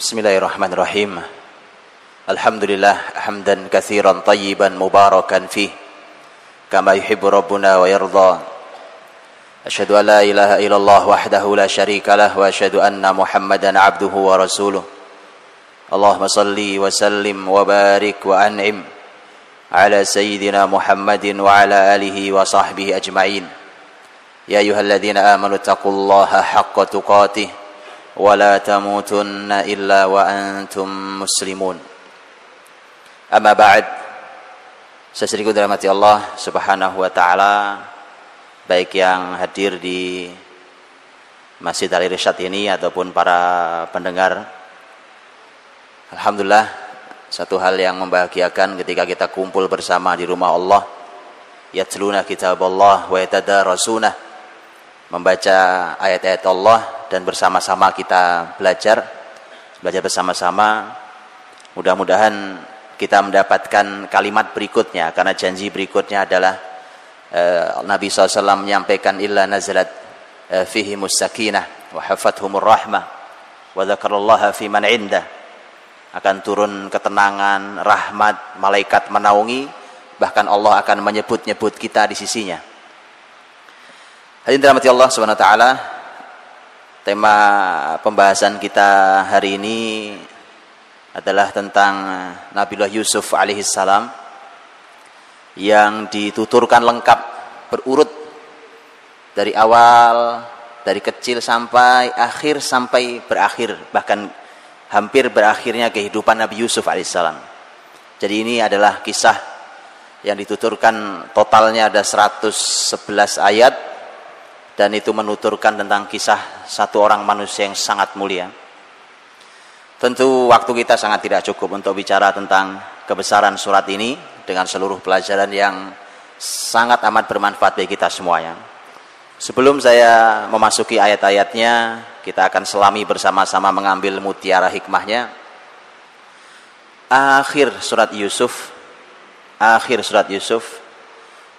Bismillahirrahmanirrahim. Alhamdulillah hamdan katsiran tayyiban mubarakan fih kama yuhibbu rabbuna wa yarda. Asyhadu an la ilaha illallah wahdahu la syarika lah wa asyhadu anna Muhammadan abduhu wa rasuluh. Allahumma salli wa sallim wa barik wa an'im ala sayyidina Muhammadin wa ala alihi wa sahbihi ajma'in. Ya ayyuhalladzina amanu taqullaha haqqa tuqatih ولا تموتن إلا وأنتم مسلمون أما بعد Seseriku dirahmati Allah subhanahu wa ta'ala Baik yang hadir di Masjid Al-Irsyad ini Ataupun para pendengar Alhamdulillah Satu hal yang membahagiakan ketika kita kumpul bersama di rumah Allah Yatluna kitab Allah wa yatadarasuna Membaca ayat-ayat Allah dan bersama-sama kita belajar Belajar bersama-sama. Mudah-mudahan kita mendapatkan kalimat berikutnya karena janji berikutnya adalah uh, Nabi SAW menyampaikan illa nazalat uh, fihi musakinah wa hafathumur rahmah wa dzakarallaha fi man indah. Akan turun ketenangan rahmat malaikat menaungi bahkan Allah akan menyebut-nyebut kita di sisinya. Hadirin dirahmati Allah Subhanahu wa taala tema pembahasan kita hari ini adalah tentang Nabiullah Yusuf alaihi salam yang dituturkan lengkap berurut dari awal dari kecil sampai akhir sampai berakhir bahkan hampir berakhirnya kehidupan Nabi Yusuf alaihissalam. Jadi ini adalah kisah yang dituturkan totalnya ada 111 ayat dan itu menuturkan tentang kisah satu orang manusia yang sangat mulia. Tentu waktu kita sangat tidak cukup untuk bicara tentang kebesaran surat ini dengan seluruh pelajaran yang sangat amat bermanfaat bagi kita semuanya. Sebelum saya memasuki ayat-ayatnya, kita akan selami bersama-sama mengambil mutiara hikmahnya. Akhir surat Yusuf, akhir surat Yusuf,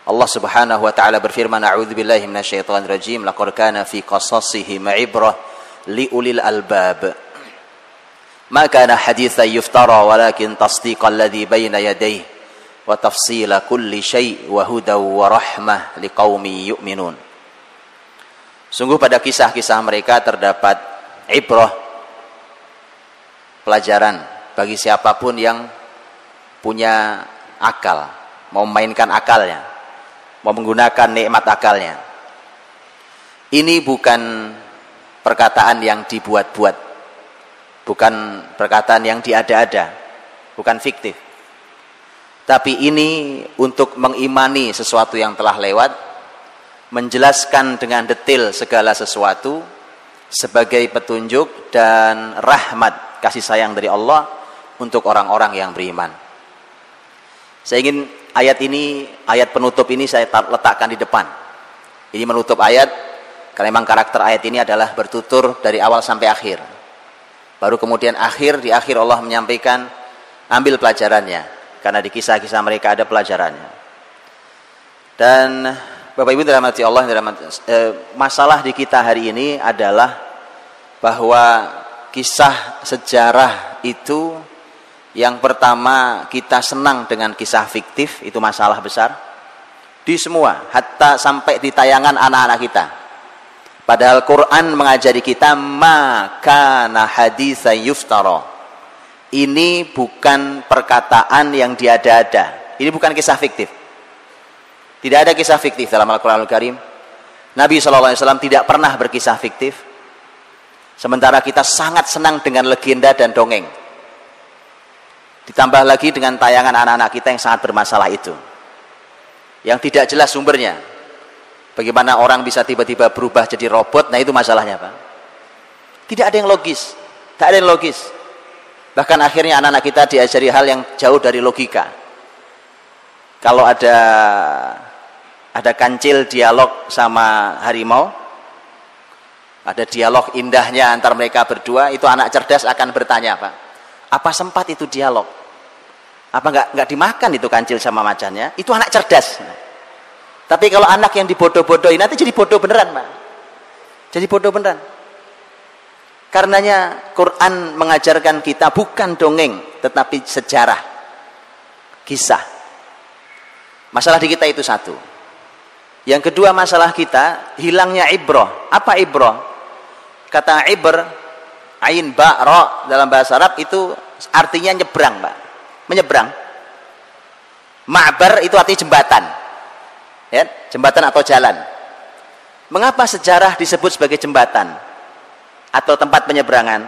Allah Subhanahu wa taala berfirman a'udzubillahi minasyaitonirrajim laqad kana fi qasasihi ma'ibrah liulil albab. Ma kana haditsan yuftara walakin tasdiqal ladzi baina yadayhi wa tafsila kulli syai wa hudaw wa rahmah liqaumi yu'minun. Sungguh pada kisah-kisah mereka terdapat ibrah pelajaran bagi siapa pun yang punya akal, mau memainkan akalnya mau menggunakan nikmat akalnya. Ini bukan perkataan yang dibuat-buat, bukan perkataan yang diada-ada, bukan fiktif. Tapi ini untuk mengimani sesuatu yang telah lewat, menjelaskan dengan detail segala sesuatu sebagai petunjuk dan rahmat kasih sayang dari Allah untuk orang-orang yang beriman. Saya ingin ayat ini, ayat penutup ini saya letakkan di depan. Ini menutup ayat karena memang karakter ayat ini adalah bertutur dari awal sampai akhir. Baru kemudian akhir di akhir Allah menyampaikan ambil pelajarannya karena di kisah-kisah mereka ada pelajarannya. Dan Bapak Ibu dirahmati Allah eh, masalah di kita hari ini adalah bahwa kisah sejarah itu yang pertama kita senang dengan kisah fiktif itu masalah besar di semua hatta sampai di tayangan anak-anak kita Padahal Quran mengajari kita maka haditsa yuftara. Ini bukan perkataan yang diada-ada. Ini bukan kisah fiktif. Tidak ada kisah fiktif dalam Al-Qur'anul Karim. Nabi SAW tidak pernah berkisah fiktif. Sementara kita sangat senang dengan legenda dan dongeng. Ditambah lagi dengan tayangan anak-anak kita yang sangat bermasalah itu. Yang tidak jelas sumbernya Bagaimana orang bisa tiba-tiba berubah jadi robot? Nah itu masalahnya Pak. Tidak ada yang logis. Tak ada yang logis. Bahkan akhirnya anak-anak kita diajari hal yang jauh dari logika. Kalau ada ada kancil dialog sama harimau, ada dialog indahnya antar mereka berdua, itu anak cerdas akan bertanya Pak, apa sempat itu dialog? Apa nggak nggak dimakan itu kancil sama macannya? Itu anak cerdas. Tapi kalau anak yang dibodoh-bodohin nanti jadi bodoh beneran, Pak. Jadi bodoh beneran. Karenanya Quran mengajarkan kita bukan dongeng, tetapi sejarah, kisah. Masalah di kita itu satu. Yang kedua masalah kita hilangnya ibroh. Apa ibroh? Kata ibr, ain ba ro dalam bahasa Arab itu artinya nyebrang, Pak. Menyeberang. Ma'bar itu artinya jembatan. Ya, jembatan atau jalan. Mengapa sejarah disebut sebagai jembatan? atau tempat penyeberangan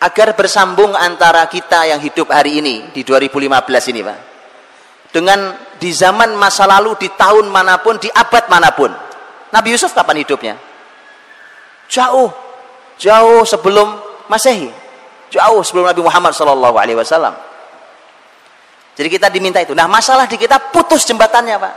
agar bersambung antara kita yang hidup hari ini di 2015 ini Pak dengan di zaman masa lalu di tahun mana pun di abad mana pun Nabi Yusuf kapan hidupnya jauh jauh sebelum Masehi. Jauh sebelum Nabi Muhammad Shallallahu Alaihi Wasallam. Jadi kita diminta itu. Nah masalah di kita putus jembatannya Pak.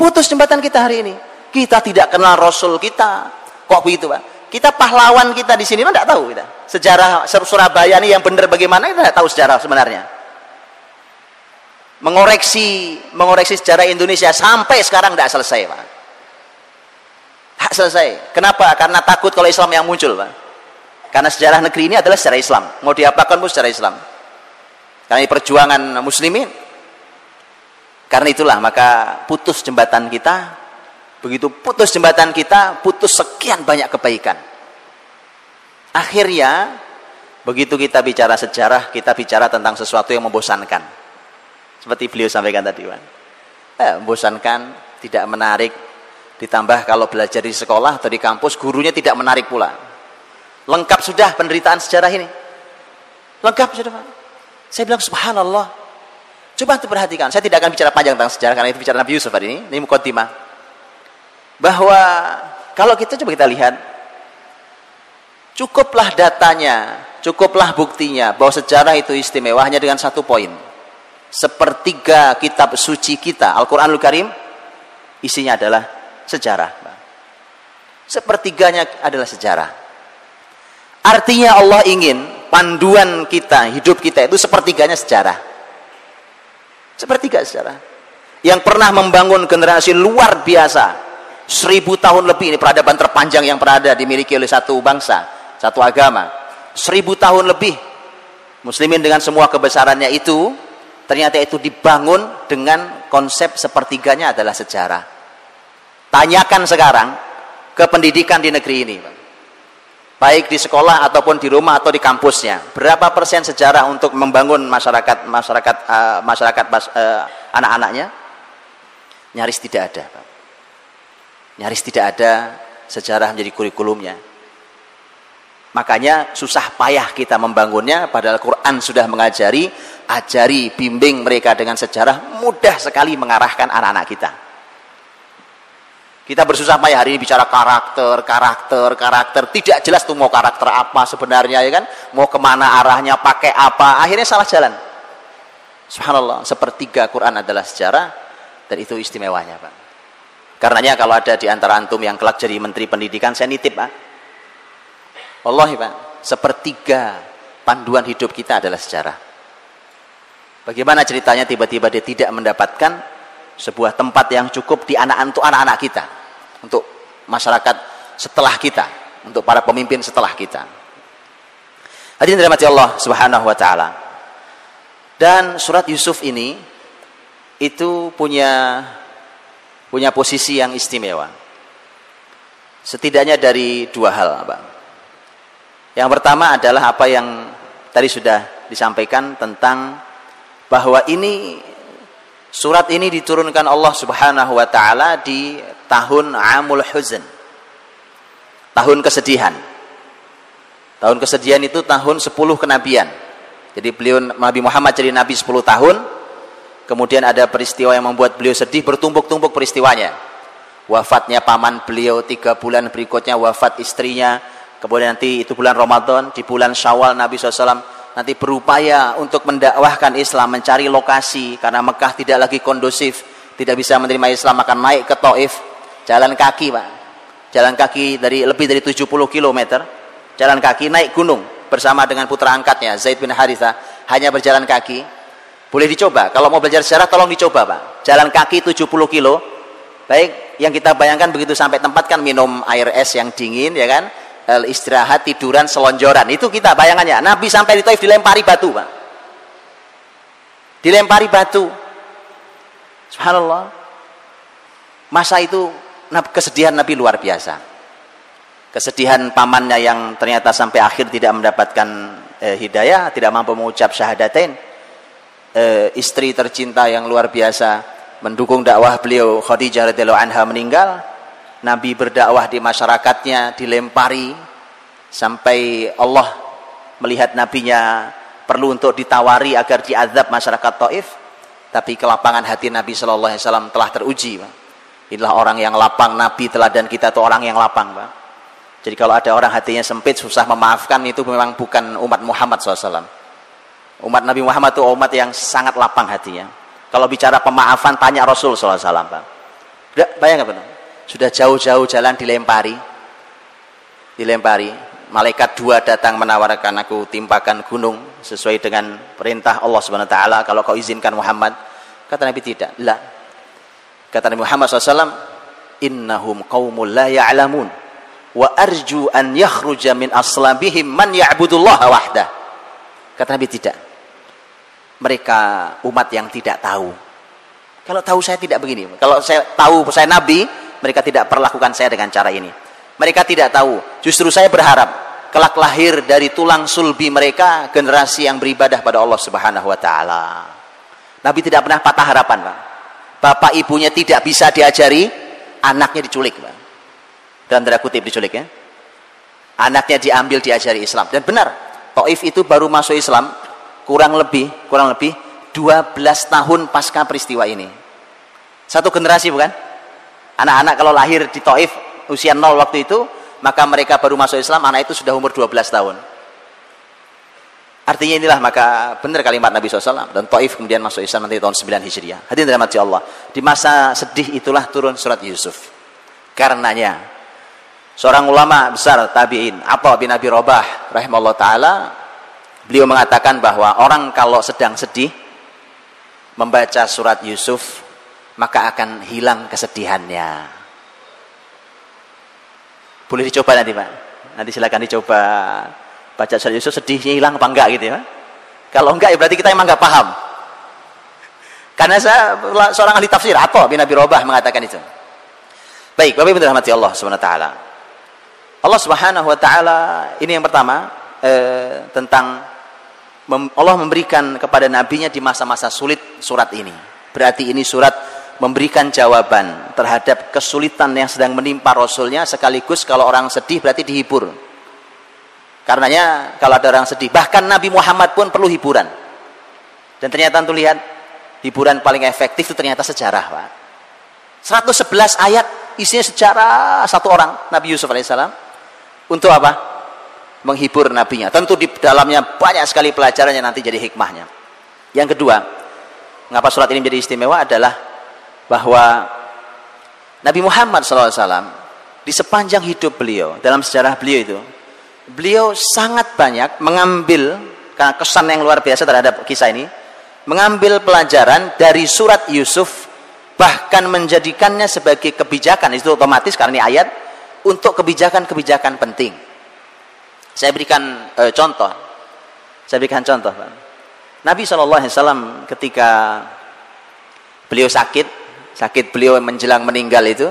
Putus jembatan kita hari ini. Kita tidak kenal Rasul kita. Kok begitu Pak? Kita pahlawan kita di sini tidak tahu kita. Sejarah Surabaya ini yang benar bagaimana kita tidak tahu sejarah sebenarnya. Mengoreksi mengoreksi sejarah Indonesia sampai sekarang tidak selesai, Pak. Tidak selesai. Kenapa? Karena takut kalau Islam yang muncul, Pak. Karena sejarah negeri ini adalah sejarah Islam. Mau diapakan pun sejarah Islam. Karena ini perjuangan muslimin. Karena itulah maka putus jembatan kita Begitu putus jembatan kita, putus sekian banyak kebaikan. Akhirnya, begitu kita bicara sejarah, kita bicara tentang sesuatu yang membosankan. Seperti beliau sampaikan tadi, Wan. Eh, membosankan, tidak menarik. Ditambah kalau belajar di sekolah atau di kampus, gurunya tidak menarik pula. Lengkap sudah penderitaan sejarah ini. Lengkap sudah. Saya bilang, subhanallah. Coba untuk perhatikan. Saya tidak akan bicara panjang tentang sejarah, karena itu bicara Nabi Yusuf hari ini. Ini mukotimah bahwa kalau kita coba kita lihat cukuplah datanya cukuplah buktinya bahwa sejarah itu istimewa hanya dengan satu poin sepertiga kitab suci kita Al-Quranul Karim isinya adalah sejarah sepertiganya adalah sejarah artinya Allah ingin panduan kita hidup kita itu sepertiganya sejarah sepertiga sejarah yang pernah membangun generasi luar biasa Seribu tahun lebih ini peradaban terpanjang yang pernah ada dimiliki oleh satu bangsa, satu agama. Seribu tahun lebih. Muslimin dengan semua kebesarannya itu, ternyata itu dibangun dengan konsep sepertiganya adalah sejarah. Tanyakan sekarang ke pendidikan di negeri ini. Baik di sekolah ataupun di rumah atau di kampusnya. Berapa persen sejarah untuk membangun masyarakat masyarakat uh, masyarakat uh, anak-anaknya? Nyaris tidak ada, nyaris tidak ada sejarah menjadi kurikulumnya. Makanya susah payah kita membangunnya padahal Quran sudah mengajari, ajari, bimbing mereka dengan sejarah mudah sekali mengarahkan anak-anak kita. Kita bersusah payah hari ini bicara karakter, karakter, karakter. Tidak jelas tuh mau karakter apa sebenarnya ya kan. Mau ke mana arahnya, pakai apa. Akhirnya salah jalan. Subhanallah, sepertiga Quran adalah sejarah dan itu istimewanya Pak. Karenanya kalau ada di antara antum yang kelak jadi menteri pendidikan, saya nitip Pak. Wallahi Pak, sepertiga panduan hidup kita adalah sejarah. Bagaimana ceritanya tiba-tiba dia tidak mendapatkan sebuah tempat yang cukup di anak untuk anak-anak kita, untuk masyarakat setelah kita, untuk para pemimpin setelah kita. Hadirin dirahmati Allah Subhanahu wa taala. Dan surat Yusuf ini itu punya punya posisi yang istimewa. Setidaknya dari dua hal, Pak. Yang pertama adalah apa yang tadi sudah disampaikan tentang bahwa ini surat ini diturunkan Allah Subhanahu wa taala di tahun Amul Huzn. Tahun kesedihan. Tahun kesedihan itu tahun 10 kenabian. Jadi beliau Nabi Muhammad jadi nabi 10 tahun, Kemudian ada peristiwa yang membuat beliau sedih, bertumpuk-tumpuk peristiwanya. Wafatnya paman beliau tiga bulan berikutnya wafat istrinya. Kemudian nanti itu bulan Ramadan, di bulan Syawal Nabi SAW nanti berupaya untuk mendakwahkan Islam, mencari lokasi karena Mekah tidak lagi kondusif, tidak bisa menerima Islam akan naik ke Taif, jalan kaki pak, jalan kaki dari lebih dari 70 km, jalan kaki naik gunung bersama dengan putra angkatnya Zaid bin Haritha. Hanya berjalan kaki. Boleh dicoba. Kalau mau belajar sejarah tolong dicoba, Pak. Jalan kaki 70 kilo. Baik, yang kita bayangkan begitu sampai tempat kan minum air es yang dingin, ya kan? istirahat tiduran selonjoran. Itu kita bayangannya. Nabi sampai di Taif dilempari batu pak. Dilempari batu. Subhanallah. Masa itu kesedihan Nabi luar biasa. Kesedihan pamannya yang ternyata sampai akhir tidak mendapatkan eh, hidayah tidak mampu mengucap syahadatain. Eh, istri tercinta yang luar biasa mendukung dakwah beliau Khadijah radhiyallahu anha meninggal. Nabi berdakwah di masyarakatnya dilempari sampai Allah melihat nabinya perlu untuk ditawari agar diazab masyarakat Taif. Tapi kelapangan hati Nabi Shallallahu Alaihi Wasallam telah teruji. Inilah orang yang lapang. Nabi telah dan kita itu orang yang lapang Pak. jadi kalau ada orang hatinya sempit susah memaafkan itu memang bukan umat Muhammad SAW umat Nabi Muhammad itu umat yang sangat lapang hatinya. Kalau bicara pemaafan tanya Rasul SAW Pak. bayangkan benar sudah jauh-jauh jalan dilempari. Dilempari. Malaikat dua datang menawarkan aku timpakan gunung sesuai dengan perintah Allah Subhanahu wa taala. Kalau kau izinkan Muhammad. Kata Nabi tidak. La kata Nabi Muhammad SAW innahum qaumul la ya'lamun wa arju an yakhruja min aslabihim man ya'budullaha wahdah kata Nabi tidak mereka umat yang tidak tahu kalau tahu saya tidak begini kalau saya tahu saya nabi mereka tidak perlakukan saya dengan cara ini. Mereka tidak tahu. Justru saya berharap kelak lahir dari tulang sulbi mereka generasi yang beribadah pada Allah Subhanahu wa taala. Nabi tidak pernah patah harapan, Pak. Bapak ibunya tidak bisa diajari, anaknya diculik, Pak. Dalam tanda kutip diculik ya. Anaknya diambil diajari Islam. Dan benar, Taif itu baru masuk Islam kurang lebih, kurang lebih 12 tahun pasca peristiwa ini. Satu generasi bukan? Anak-anak kalau lahir di Taif usia nol waktu itu, maka mereka baru masuk Islam, anak itu sudah umur 12 tahun. Artinya inilah maka benar kalimat Nabi SAW dan Taif kemudian masuk Islam nanti tahun 9 Hijriah. Hadirin dirahmati Allah. Di masa sedih itulah turun surat Yusuf. Karenanya seorang ulama besar tabi'in, Atha bin Abi Rabah rahimahullah taala beliau mengatakan bahwa orang kalau sedang sedih membaca surat Yusuf maka akan hilang kesedihannya. Boleh dicoba nanti Pak. Nanti silakan dicoba baca surat Yusuf sedihnya hilang apa enggak gitu ya. Kalau enggak ya berarti kita emang enggak paham. Karena saya seorang ahli tafsir atau bin Abi Robah mengatakan itu. Baik, Bapak Ibu rahmati Allah taala. Allah Subhanahu wa taala ini yang pertama eh, tentang Allah memberikan kepada nabinya di masa-masa sulit surat ini. Berarti ini surat memberikan jawaban terhadap kesulitan yang sedang menimpa Rasulnya sekaligus kalau orang sedih berarti dihibur karenanya kalau ada orang sedih bahkan Nabi Muhammad pun perlu hiburan. Dan ternyata untuk lihat hiburan paling efektif itu ternyata sejarah Pak. 111 ayat isinya sejarah satu orang Nabi Yusuf alaihissalam. Untuk apa? menghibur nabinya. Tentu di dalamnya banyak sekali pelajaran yang nanti jadi hikmahnya. Yang kedua mengapa surat ini menjadi istimewa adalah bahwa Nabi Muhammad SAW di sepanjang hidup beliau dalam sejarah beliau itu beliau sangat banyak mengambil kesan yang luar biasa terhadap kisah ini mengambil pelajaran dari surat Yusuf bahkan menjadikannya sebagai kebijakan itu otomatis karena ini ayat untuk kebijakan-kebijakan penting saya berikan e, contoh saya berikan contoh. Nabi SAW ketika beliau sakit sakit beliau menjelang meninggal itu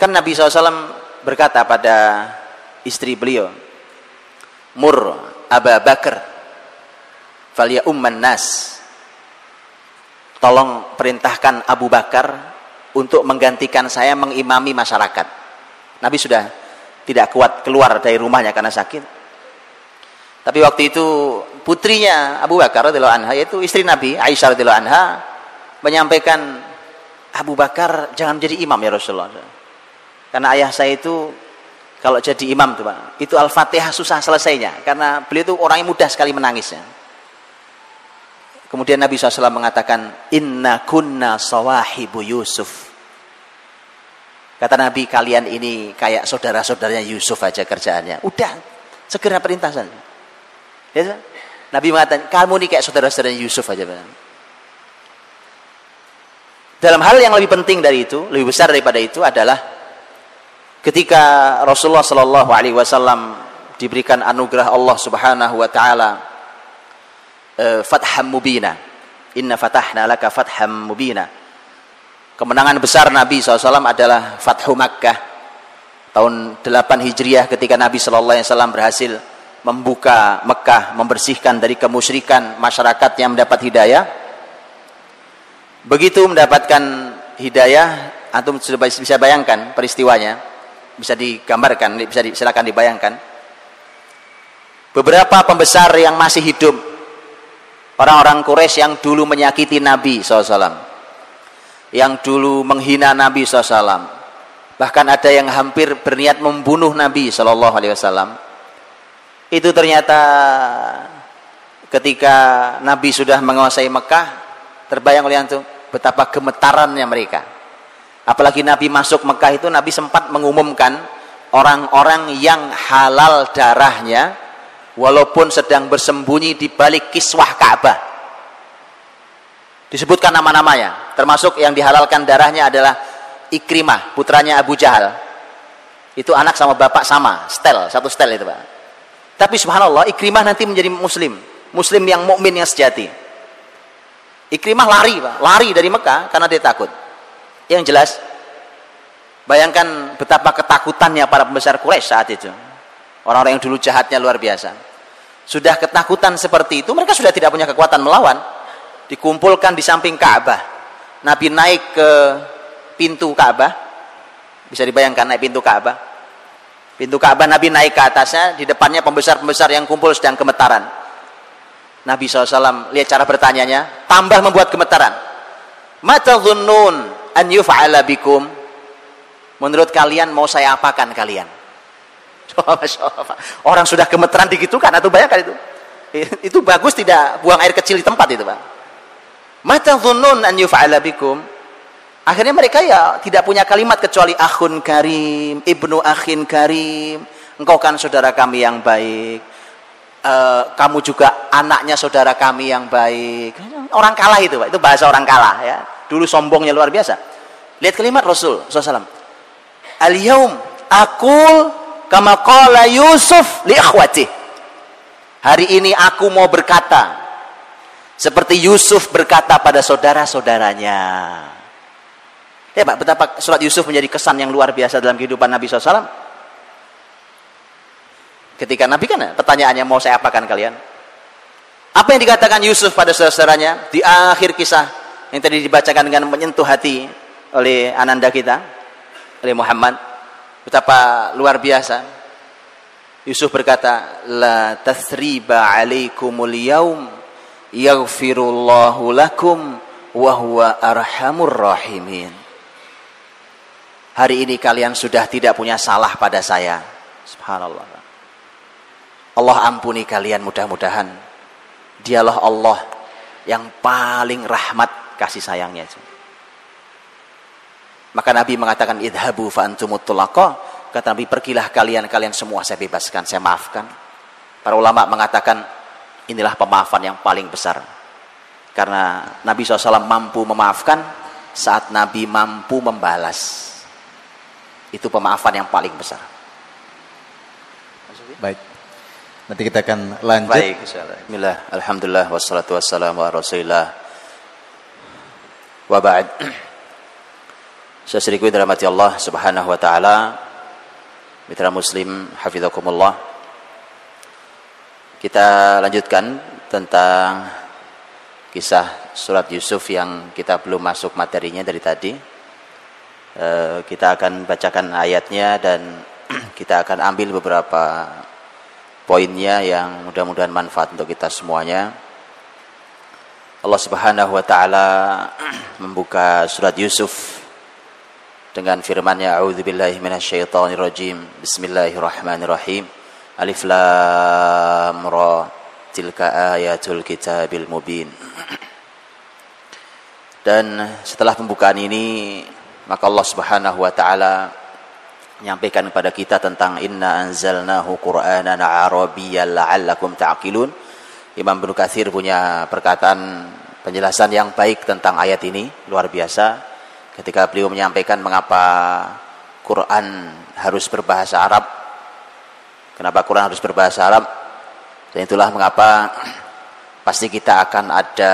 kan Nabi SAW berkata pada istri beliau. Mur Aba Bakar. Falia umman nas. Tolong perintahkan Abu Bakar untuk menggantikan saya mengimami masyarakat. Nabi sudah tidak kuat keluar dari rumahnya karena sakit. Tapi waktu itu putrinya Abu Bakar radhiyallahu anha yaitu istri Nabi Aisyah radhiyallahu anha menyampaikan Abu Bakar jangan jadi imam ya Rasulullah. Karena ayah saya itu kalau jadi imam tuh Pak, itu Al-Fatihah susah selesainya karena beliau itu orang yang mudah sekali menangisnya. Kemudian Nabi SAW mengatakan, Inna kunna sawahibu Yusuf. Kata Nabi, kalian ini kayak saudara-saudaranya Yusuf aja kerjaannya. Udah, segera perintah saja. Ya, Nabi mengatakan, kamu ini kayak saudara-saudaranya Yusuf aja. Pak. Dalam hal yang lebih penting dari itu, lebih besar daripada itu adalah ketika Rasulullah Shallallahu Alaihi Wasallam diberikan anugerah Allah Subhanahu Wa Taala uh, fatham mubina. Inna fatahna laka fatham mubina. Kemenangan besar Nabi SAW adalah Fathu Makkah. Tahun 8 Hijriah ketika Nabi SAW berhasil membuka Mekah membersihkan dari kemusyrikan masyarakat yang mendapat hidayah. Begitu mendapatkan hidayah antum sudah bisa bayangkan peristiwanya bisa digambarkan bisa di, silakan dibayangkan. Beberapa pembesar yang masih hidup. Orang-orang Quraisy yang dulu menyakiti Nabi SAW yang dulu menghina Nabi SAW bahkan ada yang hampir berniat membunuh Nabi SAW itu ternyata ketika Nabi sudah menguasai Mekah terbayang oleh antum betapa gemetarannya mereka apalagi Nabi masuk Mekah itu Nabi sempat mengumumkan orang-orang yang halal darahnya walaupun sedang bersembunyi di balik kiswah Ka'bah disebutkan nama-namanya termasuk yang dihalalkan darahnya adalah Ikrimah putranya Abu Jahal itu anak sama bapak sama stel satu stel itu Pak tapi subhanallah Ikrimah nanti menjadi muslim. Muslim yang mukmin yang sejati. Ikrimah lari, Pak. Lari dari Mekah karena dia takut. Yang jelas bayangkan betapa ketakutannya para pembesar Quraisy saat itu. Orang-orang yang dulu jahatnya luar biasa. Sudah ketakutan seperti itu, mereka sudah tidak punya kekuatan melawan. Dikumpulkan di samping Ka'bah. Nabi naik ke pintu Ka'bah. Bisa dibayangkan naik pintu Ka'bah Pintu Ka'bah Nabi naik ke atasnya, di depannya pembesar-pembesar yang kumpul sedang gemetaran. Nabi SAW lihat cara bertanyanya, tambah membuat gemetaran. Mata dhunnun an yuf'ala bikum. Menurut kalian mau saya apakan kalian? Orang sudah gemeteran digitukan atau bayangkan itu. Itu bagus tidak buang air kecil di tempat itu, Pak. Mata dhunnun an yuf'ala bikum. Akhirnya mereka ya tidak punya kalimat kecuali akhun karim, ibnu akhin karim. Engkau kan saudara kami yang baik. E, kamu juga anaknya saudara kami yang baik. Orang kalah itu, Pak. Itu bahasa orang kalah ya. Dulu sombongnya luar biasa. Lihat kalimat Rasul SAW. Al-yaum akul kama qala Yusuf li akhwati. Hari ini aku mau berkata seperti Yusuf berkata pada saudara-saudaranya. Ya Pak, betapa surat Yusuf menjadi kesan yang luar biasa dalam kehidupan Nabi SAW. Ketika Nabi kan pertanyaannya mau saya apakan kalian? Apa yang dikatakan Yusuf pada saudara-saudaranya di akhir kisah yang tadi dibacakan dengan menyentuh hati oleh ananda kita, oleh Muhammad. Betapa luar biasa. Yusuf berkata, La tathriba alaikumul yaum yaghfirullahu lakum wa huwa arhamur rahimin hari ini kalian sudah tidak punya salah pada saya. Subhanallah. Allah ampuni kalian mudah-mudahan. Dialah Allah yang paling rahmat kasih sayangnya. Maka Nabi mengatakan idhabu fa antumut Kata Nabi pergilah kalian kalian semua saya bebaskan, saya maafkan. Para ulama mengatakan inilah pemaafan yang paling besar. Karena Nabi SAW mampu memaafkan saat Nabi mampu membalas. Itu pemaafan yang paling besar. Baik. Nanti kita akan lanjut. Baik, Bismillah. Alhamdulillah wassalatu wassalamu ala Rasulillah. Wa ba'd. Saya dirahmati Allah Subhanahu wa taala. Mitra muslim hafizakumullah. Kita lanjutkan tentang kisah surat Yusuf yang kita belum masuk materinya dari tadi. Eh, kita akan bacakan ayatnya dan kita akan ambil beberapa poinnya yang mudah-mudahan manfaat untuk kita semuanya. Allah Subhanahu wa taala membuka surat Yusuf dengan firman-Nya A'udzubillahi minasyaitonirrajim. Bismillahirrahmanirrahim. Alif lam ra tilka ayatul kitabil mubin. Dan setelah pembukaan ini maka Allah Subhanahu wa taala menyampaikan kepada kita tentang inna anzalnahu qur'anan arabiyyan la'allakum ta'qilun. Imam Ibnu Katsir punya perkataan penjelasan yang baik tentang ayat ini, luar biasa. Ketika beliau menyampaikan mengapa Quran harus berbahasa Arab? Kenapa Quran harus berbahasa Arab? Dan itulah mengapa pasti kita akan ada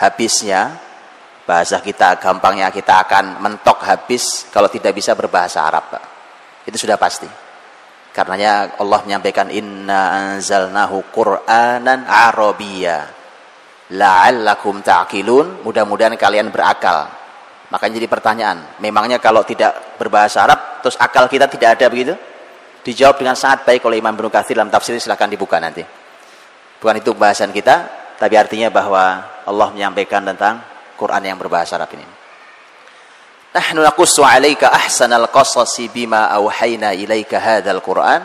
habisnya bahasa kita gampangnya kita akan mentok habis kalau tidak bisa berbahasa Arab. Itu sudah pasti. Karenanya Allah menyampaikan inna anzalnahu qur'anan arabiyya la'allakum ta'qilun mudah-mudahan kalian berakal. Makanya jadi pertanyaan, memangnya kalau tidak berbahasa Arab terus akal kita tidak ada begitu? Dijawab dengan sangat baik oleh Imam Ibnu Katsir dalam tafsir silahkan dibuka nanti. Bukan itu bahasan kita, tapi artinya bahwa Allah menyampaikan tentang Quran yang berbahasa Arab ini. Nahnu naqussu 'alaika ahsanal qasasi bima auhayna ilaika hadzal Quran.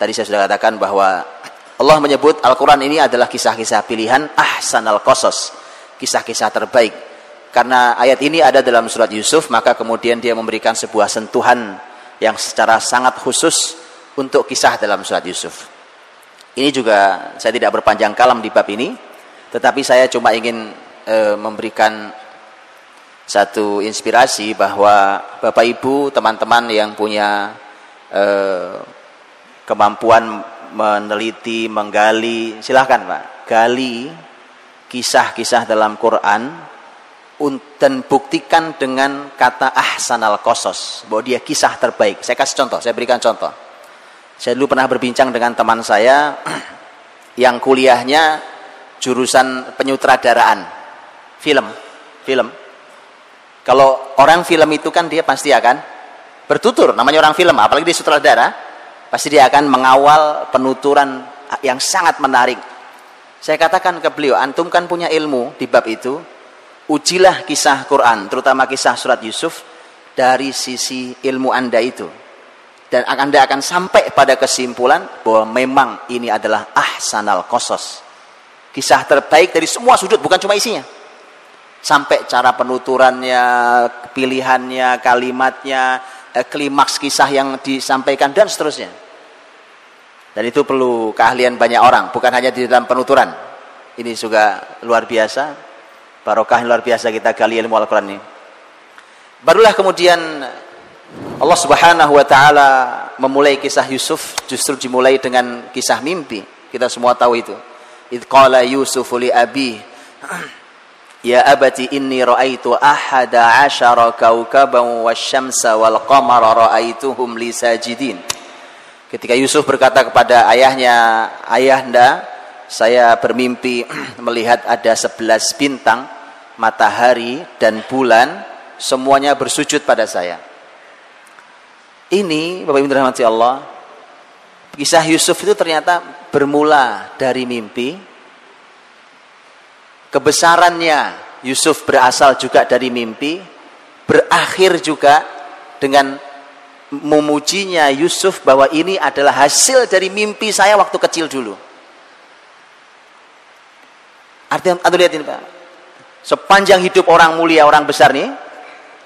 Tadi saya sudah katakan bahwa Allah menyebut Al-Quran ini adalah kisah-kisah pilihan ahsanal qasas, kisah-kisah terbaik. Karena ayat ini ada dalam surat Yusuf, maka kemudian dia memberikan sebuah sentuhan yang secara sangat khusus untuk kisah dalam surat Yusuf. Ini juga saya tidak berpanjang kalam di bab ini, tetapi saya cuma ingin e, memberikan satu inspirasi bahwa Bapak Ibu, teman-teman yang punya e, kemampuan meneliti, menggali, silahkan Pak, gali kisah-kisah dalam Quran dan buktikan dengan kata ahsanal kosos bahwa dia kisah terbaik. Saya kasih contoh, saya berikan contoh. Saya dulu pernah berbincang dengan teman saya yang kuliahnya jurusan penyutradaraan film film kalau orang film itu kan dia pasti akan bertutur. Namanya orang film apalagi di sutradara pasti dia akan mengawal penuturan yang sangat menarik. Saya katakan ke beliau antum kan punya ilmu di bab itu. Ujilah kisah Quran terutama kisah surat Yusuf dari sisi ilmu anda itu. Dan anda akan sampai pada kesimpulan bahwa memang ini adalah ahsanal kosos kisah terbaik dari semua sudut bukan cuma isinya sampai cara penuturannya, pilihannya, kalimatnya, eh, klimaks kisah yang disampaikan dan seterusnya. Dan itu perlu keahlian banyak orang, bukan hanya di dalam penuturan. Ini juga luar biasa, barokah luar biasa kita gali ilmu Al-Quran ini. Barulah kemudian Allah Subhanahu wa taala memulai kisah Yusuf justru dimulai dengan kisah mimpi. Kita semua tahu itu. Idz qala Yusuf li abi Ya abati inni ra'aitu ahada asyara kaukaban wasyamsa wal qamara ra'aituhum li sajidin. Ketika Yusuf berkata kepada ayahnya, "Ayahanda, saya bermimpi melihat ada sebelas bintang, matahari dan bulan semuanya bersujud pada saya." Ini Bapak Ibu dirahmati Allah, kisah Yusuf itu ternyata bermula dari mimpi kebesarannya Yusuf berasal juga dari mimpi berakhir juga dengan memujinya Yusuf bahwa ini adalah hasil dari mimpi saya waktu kecil dulu. Artinya anda lihat ini Pak? Sepanjang hidup orang mulia orang besar nih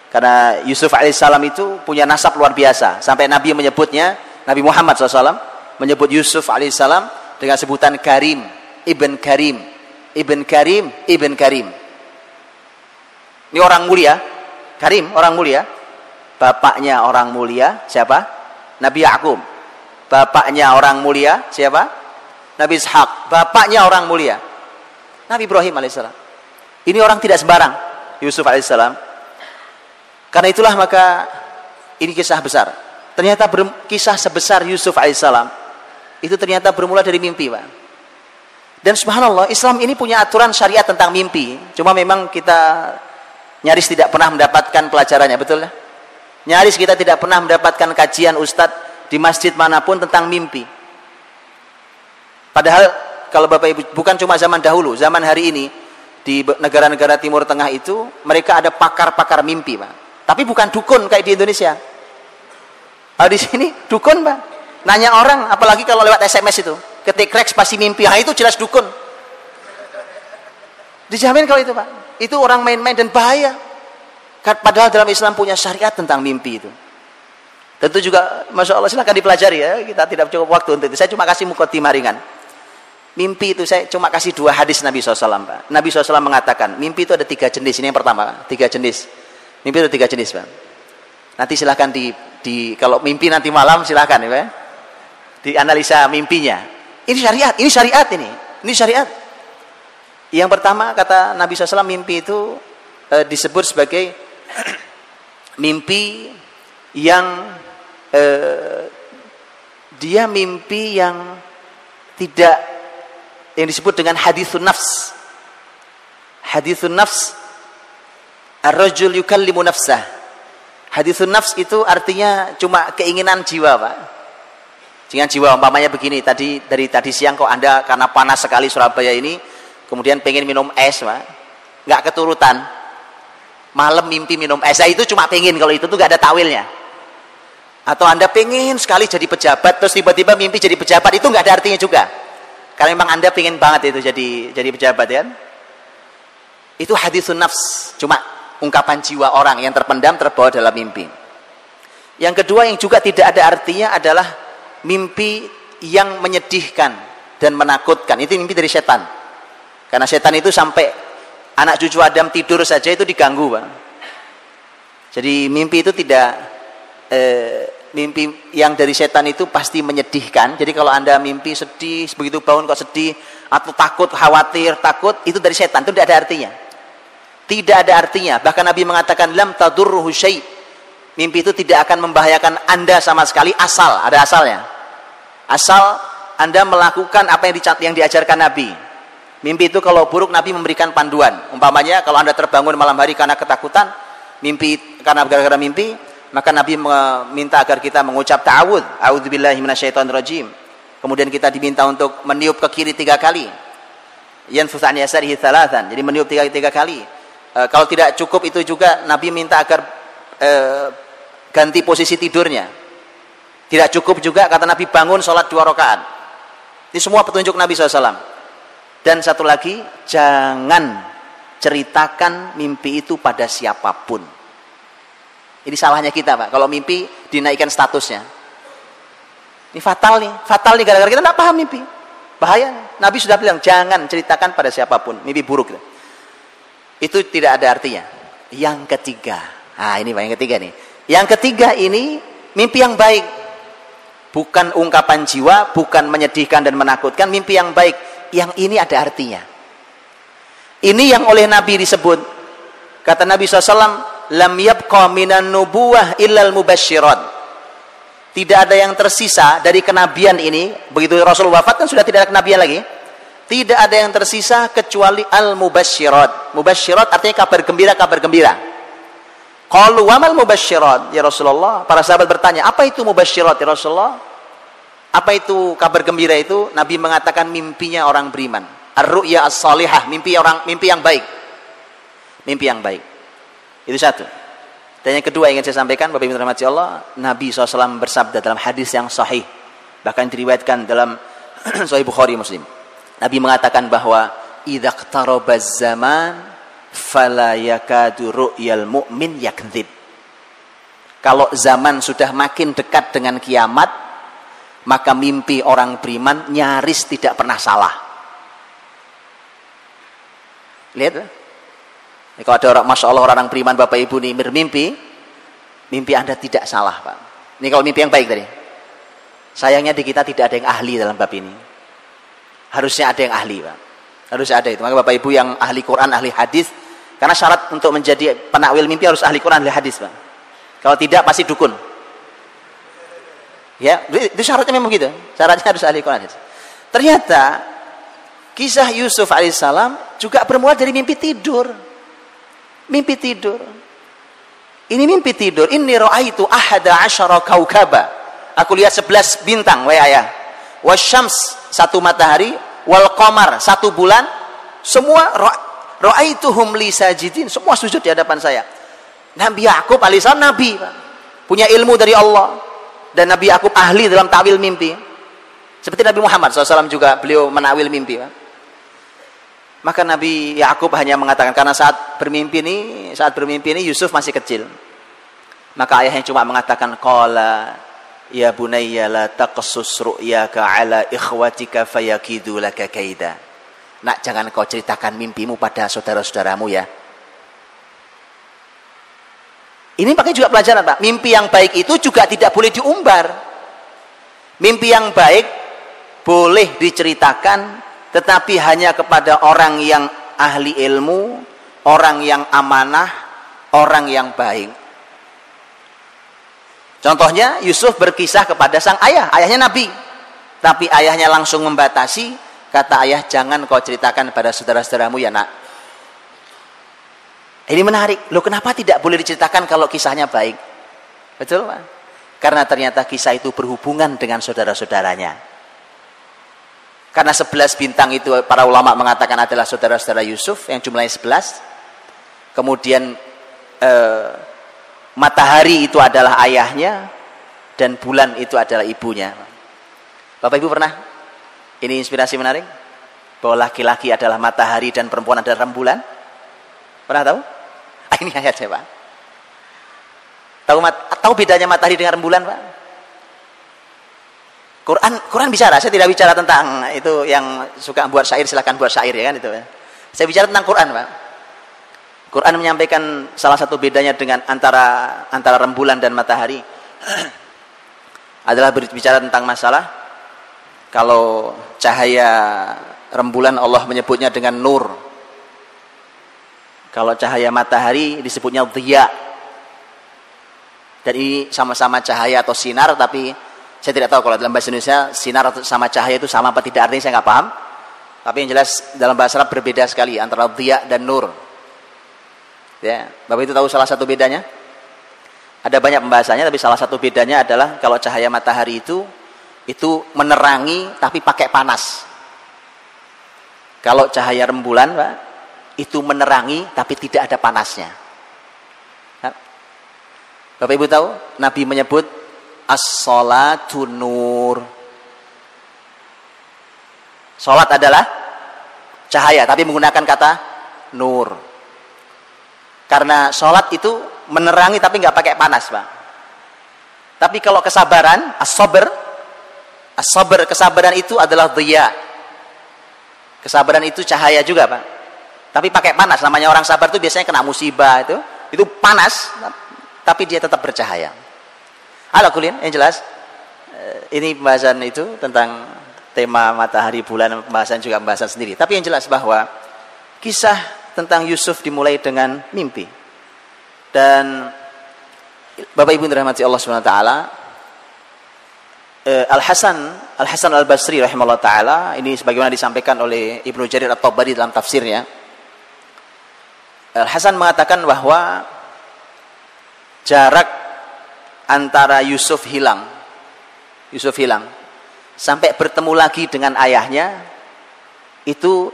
karena Yusuf alaihissalam itu punya nasab luar biasa. Sampai Nabi menyebutnya Nabi Muhammad SAW menyebut Yusuf alaihissalam dengan sebutan Karim Ibn Karim Ibn Karim, Ibn Karim. Ini orang mulia, Karim orang mulia. Bapaknya orang mulia, siapa? Nabi Yakub. Bapaknya orang mulia, siapa? Nabi Ishak. Bapaknya orang mulia. Nabi Ibrahim alaihissalam. Ini orang tidak sembarang, Yusuf alaihissalam. Karena itulah maka ini kisah besar. Ternyata kisah sebesar Yusuf alaihissalam itu ternyata bermula dari mimpi, Pak. Dan subhanallah, Islam ini punya aturan syariat tentang mimpi. Cuma memang kita nyaris tidak pernah mendapatkan pelajarannya, betul ya? Nyaris kita tidak pernah mendapatkan kajian ustadz di masjid mana pun tentang mimpi. Padahal kalau Bapak Ibu bukan cuma zaman dahulu, zaman hari ini di negara-negara Timur Tengah itu mereka ada pakar-pakar mimpi, Pak. Tapi bukan dukun kayak di Indonesia. Kalau di sini dukun, Pak. Nanya orang apalagi kalau lewat SMS itu ketik reks pasti mimpi. Nah, itu jelas dukun. Dijamin kalau itu pak. Itu orang main-main dan bahaya. Padahal dalam Islam punya syariat tentang mimpi itu. Tentu juga Masya Allah silahkan dipelajari ya. Kita tidak cukup waktu untuk itu. Saya cuma kasih mukotimah ringan. Mimpi itu saya cuma kasih dua hadis Nabi SAW Pak. Nabi SAW mengatakan mimpi itu ada tiga jenis. Ini yang pertama tiga jenis. Mimpi itu tiga jenis Pak. Nanti silahkan di, di kalau mimpi nanti malam silahkan ya. Dianalisa mimpinya. Ini syariat, ini syariat ini. Ini syariat. Yang pertama kata Nabi SAW mimpi itu e, disebut sebagai mimpi yang e, dia mimpi yang tidak yang disebut dengan hadithun nafs. Hadithun nafs ar-rajul yukallimu nafsah. Hadithun nafs itu artinya cuma keinginan jiwa, Pak. Dengan jiwa umpamanya begini, tadi dari tadi siang kok Anda karena panas sekali Surabaya ini, kemudian pengen minum es, Pak. Enggak keturutan. Malam mimpi minum es. Nah, itu cuma pengen kalau itu tuh enggak ada tawilnya. Atau Anda pengen sekali jadi pejabat, terus tiba-tiba mimpi jadi pejabat, itu nggak ada artinya juga. Karena memang Anda pengen banget itu jadi jadi pejabat ya. Itu hadisun nafs, cuma ungkapan jiwa orang yang terpendam terbawa dalam mimpi. Yang kedua yang juga tidak ada artinya adalah mimpi yang menyedihkan dan menakutkan. Itu mimpi dari setan. Karena setan itu sampai anak cucu Adam tidur saja itu diganggu, Bang. Jadi mimpi itu tidak eh, mimpi yang dari setan itu pasti menyedihkan. Jadi kalau Anda mimpi sedih, begitu bangun kok sedih, atau takut, khawatir, takut, itu dari setan, itu tidak ada artinya. Tidak ada artinya. Bahkan Nabi mengatakan, Lam tadurruhu syai' Mimpi itu tidak akan membahayakan Anda sama sekali, asal, ada asalnya. Asal Anda melakukan apa yang, yang diajarkan Nabi. Mimpi itu kalau buruk Nabi memberikan panduan. Umpamanya kalau Anda terbangun malam hari karena ketakutan, mimpi karena gara-gara mimpi, maka Nabi meminta agar kita mengucap ta'awud, a'udzubillahi. Kemudian kita diminta untuk meniup ke kiri tiga kali. Yanfus an yasarihi thalathan. Jadi meniup tiga, tiga kali. E, kalau tidak cukup itu juga Nabi minta agar e, ganti posisi tidurnya. Tidak cukup juga kata Nabi bangun sholat dua rakaat. Ini semua petunjuk Nabi SAW. Dan satu lagi, jangan ceritakan mimpi itu pada siapa pun. Ini salahnya kita, Pak. Kalau mimpi dinaikkan statusnya. Ini fatal nih. Fatal nih gara-gara kita tidak paham mimpi. Bahaya. Nabi sudah bilang, jangan ceritakan pada siapa pun. Mimpi buruk. Itu tidak ada artinya. Yang ketiga. Nah, ini Pak, yang ketiga nih. Yang ketiga ini mimpi yang baik. Bukan ungkapan jiwa, bukan menyedihkan dan menakutkan. Mimpi yang baik. Yang ini ada artinya. Ini yang oleh Nabi disebut. Kata Nabi SAW, lam yabqa minan nubuwah illal mubasyirat. Tidak ada yang tersisa dari kenabian ini, begitu Rasul wafat kan sudah tidak ada kenabian lagi. Tidak ada yang tersisa kecuali al mubasyirat. Mubasyirat artinya kabar gembira, kabar gembira. Qalu wamal mubasyirat ya Rasulullah. Para sahabat bertanya, apa itu mubasyirat ya Rasulullah? Apa itu kabar gembira itu? Nabi mengatakan mimpinya orang beriman. Ar-ru'ya as-salihah, mimpi orang mimpi yang baik. Mimpi yang baik. Itu satu. Dan yang kedua yang ingin saya sampaikan Bapak Ibu rahmati Allah, Nabi SAW bersabda dalam hadis yang sahih, bahkan diriwayatkan dalam Sahih Bukhari Muslim. Nabi mengatakan bahwa idza zaman fala yakadu ru'yal mu'min yakdzib. Kalau zaman sudah makin dekat dengan kiamat, maka mimpi orang beriman nyaris tidak pernah salah. Lihat ini kalau ada orang, masya Allah orang beriman bapak ibu nih bermimpi, mimpi anda tidak salah pak. Ini kalau mimpi yang baik tadi. Sayangnya di kita tidak ada yang ahli dalam bab ini. Harusnya ada yang ahli pak. Harusnya ada itu. Maka bapak ibu yang ahli Quran, ahli hadis, karena syarat untuk menjadi penakwil mimpi harus ahli Quran, ahli hadis pak. Kalau tidak pasti dukun. Ya, itu syaratnya memang gitu. Syaratnya harus ahli Quran. Ternyata kisah Yusuf alaihissalam juga bermula dari mimpi tidur. Mimpi tidur. Ini mimpi tidur. Ini itu ahada asyara kaukaba. Aku lihat sebelas bintang, wahai ayah. Wasyams, satu matahari. Wal qamar, satu bulan. Semua ra'aituhum li sajidin. Semua sujud di hadapan saya. Nabi Yakub alaihissalam nabi, punya ilmu dari Allah. Dan Nabi Yakub ahli dalam tawil mimpi. Seperti Nabi Muhammad SAW juga beliau menawil mimpi. Maka Nabi Yakub hanya mengatakan karena saat bermimpi ini, saat bermimpi ini Yusuf masih kecil. Maka ayahnya cuma mengatakan qala ya bunayya la taqsus ru'yaka ala ikhwatika fayakidu laka kaida. Nak jangan kau ceritakan mimpimu pada saudara-saudaramu ya. Ini pakai juga pelajaran Pak. Mimpi yang baik itu juga tidak boleh diumbar. Mimpi yang baik boleh diceritakan tetapi hanya kepada orang yang ahli ilmu, orang yang amanah, orang yang baik. Contohnya Yusuf berkisah kepada sang ayah, ayahnya Nabi. Tapi ayahnya langsung membatasi, kata ayah jangan kau ceritakan pada saudara-saudaramu ya nak. Ini menarik. Loh kenapa tidak boleh diceritakan kalau kisahnya baik? Betul Pak? Karena ternyata kisah itu berhubungan dengan saudara-saudaranya. Karena sebelas bintang itu para ulama mengatakan adalah saudara-saudara Yusuf yang jumlahnya sebelas. Kemudian eh, matahari itu adalah ayahnya dan bulan itu adalah ibunya. Bapak Ibu pernah? Ini inspirasi menarik bahwa laki-laki adalah matahari dan perempuan adalah rembulan. Pernah tahu? Ah, ini ayat saya, Pak. Tahu mat, tahu bedanya matahari dengan rembulan, Pak? Quran Quran bicara, saya tidak bicara tentang itu yang suka buat syair silakan buat syair ya kan itu. Ya. Saya bicara tentang Quran, Pak. Quran menyampaikan salah satu bedanya dengan antara antara rembulan dan matahari adalah berbicara tentang masalah kalau cahaya rembulan Allah menyebutnya dengan nur kalau cahaya matahari disebutnya dhiya. Dan ini sama-sama cahaya atau sinar tapi saya tidak tahu kalau dalam bahasa Indonesia sinar atau sama cahaya itu sama apa tidak artinya saya nggak paham. Tapi yang jelas dalam bahasa Arab berbeda sekali antara dhiya dan nur. Ya, Bapak itu tahu salah satu bedanya? Ada banyak pembahasannya tapi salah satu bedanya adalah kalau cahaya matahari itu itu menerangi tapi pakai panas. Kalau cahaya rembulan, Pak, itu menerangi tapi tidak ada panasnya. Bapak Ibu tahu Nabi menyebut as-salatu nur. Salat adalah cahaya tapi menggunakan kata nur. Karena salat itu menerangi tapi nggak pakai panas, Pak. Tapi kalau kesabaran, as-sabr, as-sabr kesabaran itu adalah dhiya. Kesabaran itu cahaya juga, Pak. Tapi pakai panas namanya orang sabar itu biasanya kena musibah itu. Itu panas tapi dia tetap bercahaya. Halo kulin yang jelas eh, ini pembahasan itu tentang tema matahari bulan pembahasan juga pembahasan sendiri. Tapi yang jelas bahwa kisah tentang Yusuf dimulai dengan mimpi. Dan Bapak Ibu dirahmati Allah Subhanahu wa taala Al Hasan Al Hasan Al Basri rahimahullah taala ini sebagaimana disampaikan oleh Ibnu Jarir At-Tabari dalam tafsirnya Al Hasan mengatakan bahwa jarak antara Yusuf hilang, Yusuf hilang, sampai bertemu lagi dengan ayahnya, itu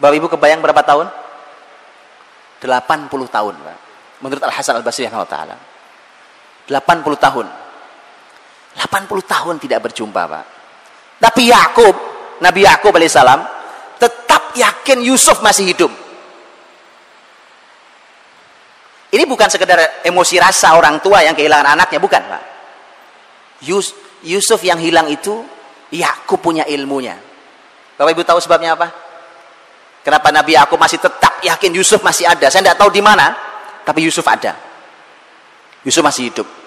Bapak Ibu kebayang berapa tahun? 80 tahun, Pak. Menurut Al Hasan Al Basri taala. 80 tahun. 80 tahun tidak berjumpa, Pak. Tapi Yakub, Nabi Yakub alaihissalam tetap yakin Yusuf masih hidup. Ini bukan sekedar emosi rasa orang tua yang kehilangan anaknya, bukan, Pak. Yus, Yusuf yang hilang itu Yakub punya ilmunya. Bapak Ibu tahu sebabnya apa? Kenapa Nabi Yakub masih tetap yakin Yusuf masih ada? Saya tidak tahu di mana, tapi Yusuf ada. Yusuf masih hidup.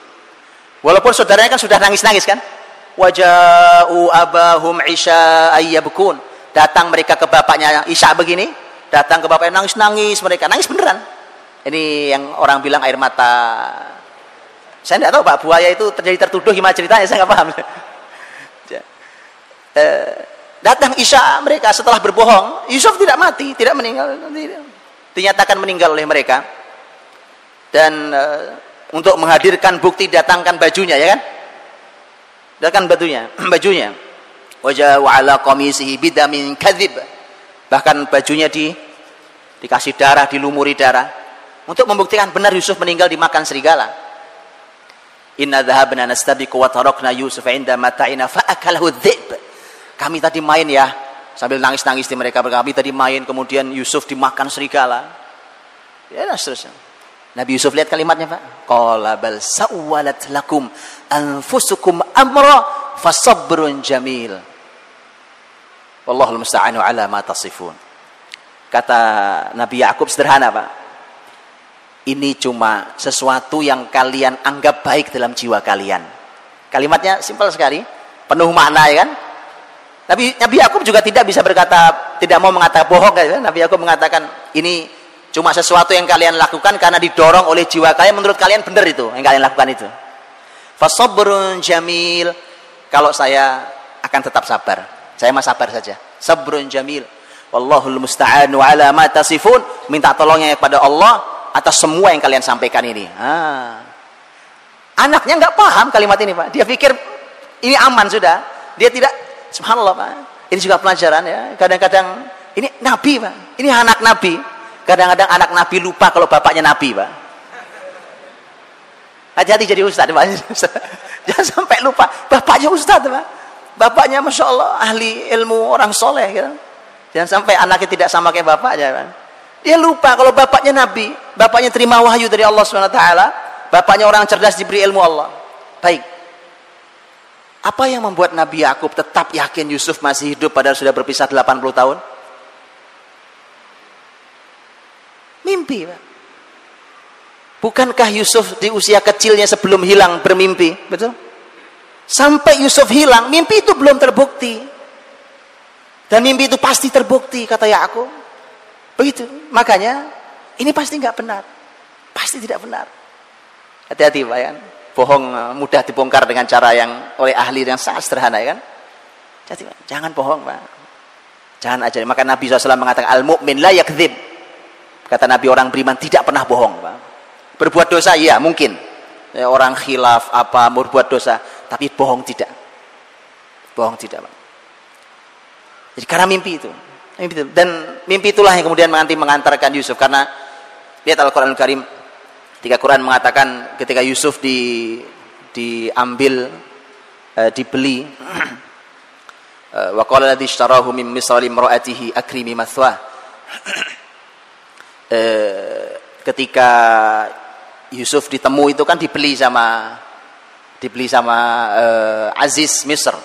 Walaupun saudaranya kan sudah nangis-nangis kan? Waja'u abahum isya ayyabkun. Datang mereka ke bapaknya Isya begini, datang ke bapaknya nangis-nangis mereka, nangis beneran ini yang orang bilang air mata. Saya tidak tahu Pak buaya itu terjadi tertuduh gimana ceritanya saya nggak paham. eh, datang Isya mereka setelah berbohong, Yusuf tidak mati, tidak meninggal, dinyatakan meninggal oleh mereka. Dan eh, untuk menghadirkan bukti datangkan bajunya ya kan? Datangkan bajunya, bajunya. Wajah wa ala qamisihi bidamin kadzib. Bahkan bajunya di dikasih darah, dilumuri darah untuk membuktikan benar Yusuf meninggal dimakan serigala. Inna dhahabna nastabiqu wa tarakna Yusuf inda mata'ina fa'akalahu dhib. Kami tadi main ya, sambil nangis-nangis di mereka. Kami tadi main, kemudian Yusuf dimakan serigala. Ya, dan seterusnya. Nabi Yusuf lihat kalimatnya Pak. Qala bal sawwalat lakum anfusukum amra fasabrun jamil. Wallahul musta'anu ala ma tasifun. Kata Nabi Yakub sederhana Pak ini cuma sesuatu yang kalian anggap baik dalam jiwa kalian. Kalimatnya simpel sekali, penuh makna ya kan? Nabi Nabi Yakub juga tidak bisa berkata tidak mau mengatakan bohong kan? Nabi Yakub mengatakan ini cuma sesuatu yang kalian lakukan karena didorong oleh jiwa kalian menurut kalian benar itu yang kalian lakukan itu. Fasabrun jamil. Kalau saya akan tetap sabar. Saya mah sabar saja. Sabrun jamil. Wallahul musta'anu ala ma tasifun. Minta tolongnya kepada Allah atas semua yang kalian sampaikan ini. Ah. Anaknya nggak paham kalimat ini, Pak. Dia pikir ini aman sudah. Dia tidak subhanallah, Pak. Ini juga pelajaran ya. Kadang-kadang ini nabi, Pak. Ini anak nabi. Kadang-kadang anak nabi lupa kalau bapaknya nabi, Pak. Hati-hati jadi ustaz, Pak. Jangan sampai lupa. Bapaknya ustaz, Pak. Bapaknya Masya Allah ahli ilmu orang soleh. Gitu. Jangan sampai anaknya tidak sama kayak bapaknya. Pak. Dia lupa kalau bapaknya Nabi, bapaknya terima wahyu dari Allah SWT, bapaknya orang cerdas diberi ilmu Allah. Baik. Apa yang membuat Nabi Yakub tetap yakin Yusuf masih hidup padahal sudah berpisah 80 tahun? Mimpi, Pak. Bukankah Yusuf di usia kecilnya sebelum hilang bermimpi? Betul? Sampai Yusuf hilang, mimpi itu belum terbukti. Dan mimpi itu pasti terbukti, kata Yakub. Begitu. Makanya ini pasti nggak benar. Pasti tidak benar. Hati-hati Pak ya. Bohong eh, mudah dibongkar dengan cara yang oleh ahli yang sangat sederhana ya kan. Jadi jangan bohong Pak. Jangan aja. Maka Nabi SAW mengatakan al-mu'min la yakdzib. Kata Nabi orang beriman tidak pernah bohong. Berbuat dosa iya mungkin. Ya, orang khilaf apa berbuat dosa, tapi bohong tidak. Bohong tidak Pak. Jadi karena mimpi itu. Dan mimpi itulah yang kemudian menganti mengantarkan Yusuf karena lihat Al-Qur'an Al Karim ketika Quran mengatakan ketika Yusuf di diambil uh, dibeli eh, wa qala ladzi ishtarahu min misali imraatihi akrimi mathwa uh, ketika Yusuf ditemu itu kan dibeli sama dibeli sama uh, Aziz Misr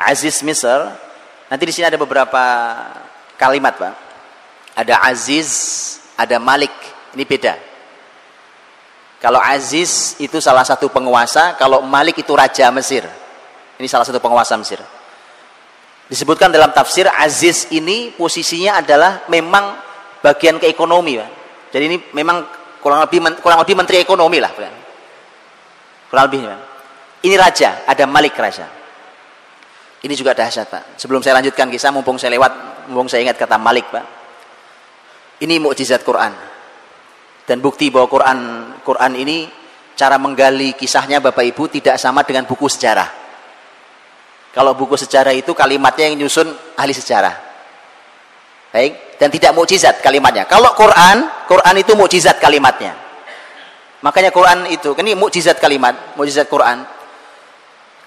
Aziz Misr Nanti di sini ada beberapa kalimat, Pak. Ada Aziz, ada Malik. Ini beda. Kalau Aziz itu salah satu penguasa, kalau Malik itu raja Mesir. Ini salah satu penguasa Mesir. Disebutkan dalam tafsir Aziz ini posisinya adalah memang bagian ke ekonomi, Pak. Jadi ini memang kurang lebih kurang lebih menteri ekonomi lah, Pak. Kurang lebih, Pak. Ini raja, ada Malik raja. Ini juga dahsyat Pak. Sebelum saya lanjutkan kisah, mumpung saya lewat, mumpung saya ingat kata Malik Pak. Ini mukjizat Quran. Dan bukti bahwa Quran Quran ini cara menggali kisahnya Bapak Ibu tidak sama dengan buku sejarah. Kalau buku sejarah itu kalimatnya yang nyusun ahli sejarah. Baik, dan tidak mukjizat kalimatnya. Kalau Quran, Quran itu mukjizat kalimatnya. Makanya Quran itu, ini mukjizat kalimat, mukjizat Quran.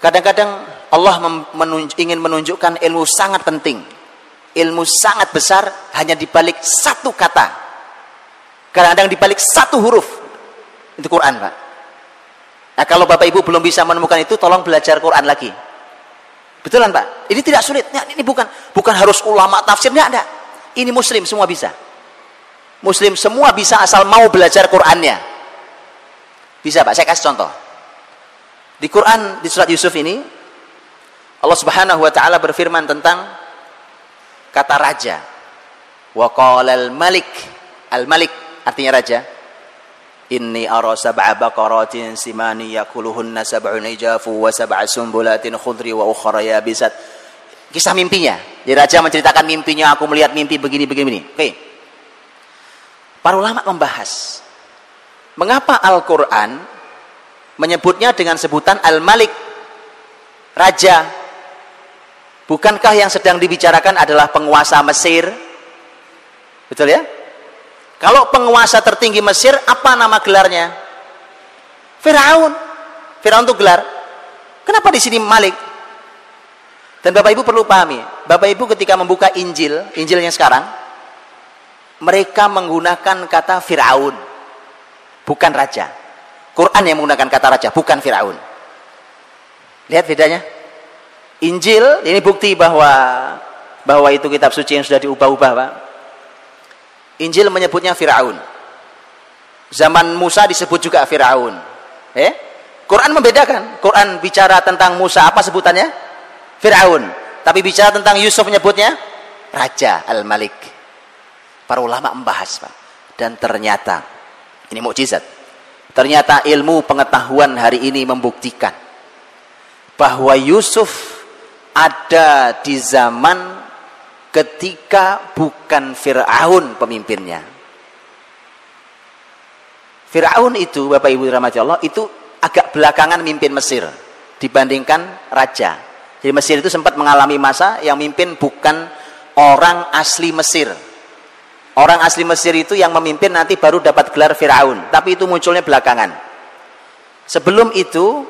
Kadang-kadang Allah menunj ingin menunjukkan ilmu sangat penting. Ilmu sangat besar hanya di balik satu kata. Kadang-kadang di balik satu huruf. Itu Quran, Pak. Nah, kalau Bapak Ibu belum bisa menemukan itu, tolong belajar Quran lagi. Betulan, Pak? Ini tidak sulit. Ini bukan bukan harus ulama tafsirnya ada. Ini muslim semua bisa. Muslim semua bisa asal mau belajar Qurannya. Bisa, Pak. Saya kasih contoh. Di Quran di surat Yusuf ini Allah Subhanahu wa taala berfirman tentang kata raja. Wa qala al-malik. Al-malik artinya raja. Inni ara sab'a baqaratin simani yakuluhunna sab'un ijafu wa sab'a sumbulatin khudri wa ukhra yabisat. Kisah mimpinya. Jadi raja menceritakan mimpinya, aku melihat mimpi begini begini begini. Oke. Para ulama membahas mengapa Al-Qur'an menyebutnya dengan sebutan Al-Malik raja Bukankah yang sedang dibicarakan adalah penguasa Mesir? Betul ya? Kalau penguasa tertinggi Mesir, apa nama gelarnya? Firaun. Firaun itu gelar. Kenapa di sini Malik? Dan Bapak Ibu perlu pahami, Bapak Ibu ketika membuka Injil, Injil yang sekarang, mereka menggunakan kata Firaun, bukan raja. Quran yang menggunakan kata raja, bukan Firaun. Lihat bedanya? Injil ini bukti bahwa bahwa itu kitab suci yang sudah diubah-ubah, Pak. Injil menyebutnya Firaun. Zaman Musa disebut juga Firaun. Eh? Quran membedakan. Quran bicara tentang Musa apa sebutannya? Firaun. Tapi bicara tentang Yusuf menyebutnya Raja Al-Malik. Para ulama membahas, Pak. Dan ternyata ini mukjizat. Ternyata ilmu pengetahuan hari ini membuktikan bahwa Yusuf ada di zaman ketika bukan Fir'aun pemimpinnya. Fir'aun itu, Bapak Ibu rahmati Allah, itu agak belakangan mimpin Mesir dibandingkan raja. Jadi Mesir itu sempat mengalami masa yang mimpin bukan orang asli Mesir. Orang asli Mesir itu yang memimpin nanti baru dapat gelar Fir'aun. Tapi itu munculnya belakangan. Sebelum itu,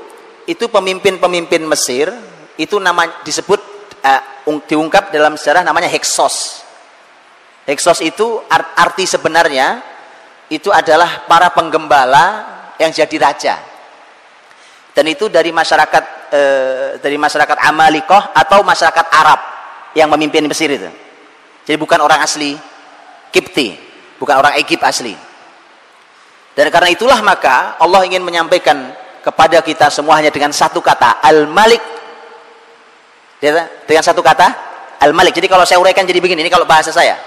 itu pemimpin-pemimpin Mesir, itu nama disebut uh, diungkap dalam sejarah namanya Heksos. Heksos itu arti sebenarnya itu adalah para penggembala yang jadi raja. Dan itu dari masyarakat e, dari masyarakat Amalikoh atau masyarakat Arab yang memimpin Mesir itu. Jadi bukan orang asli Kipti, bukan orang Egypt asli. Dan karena itulah maka Allah ingin menyampaikan kepada kita semuanya dengan satu kata Al-Malik dengan satu kata Al-Malik. Jadi kalau saya uraikan jadi begini, ini kalau bahasa saya.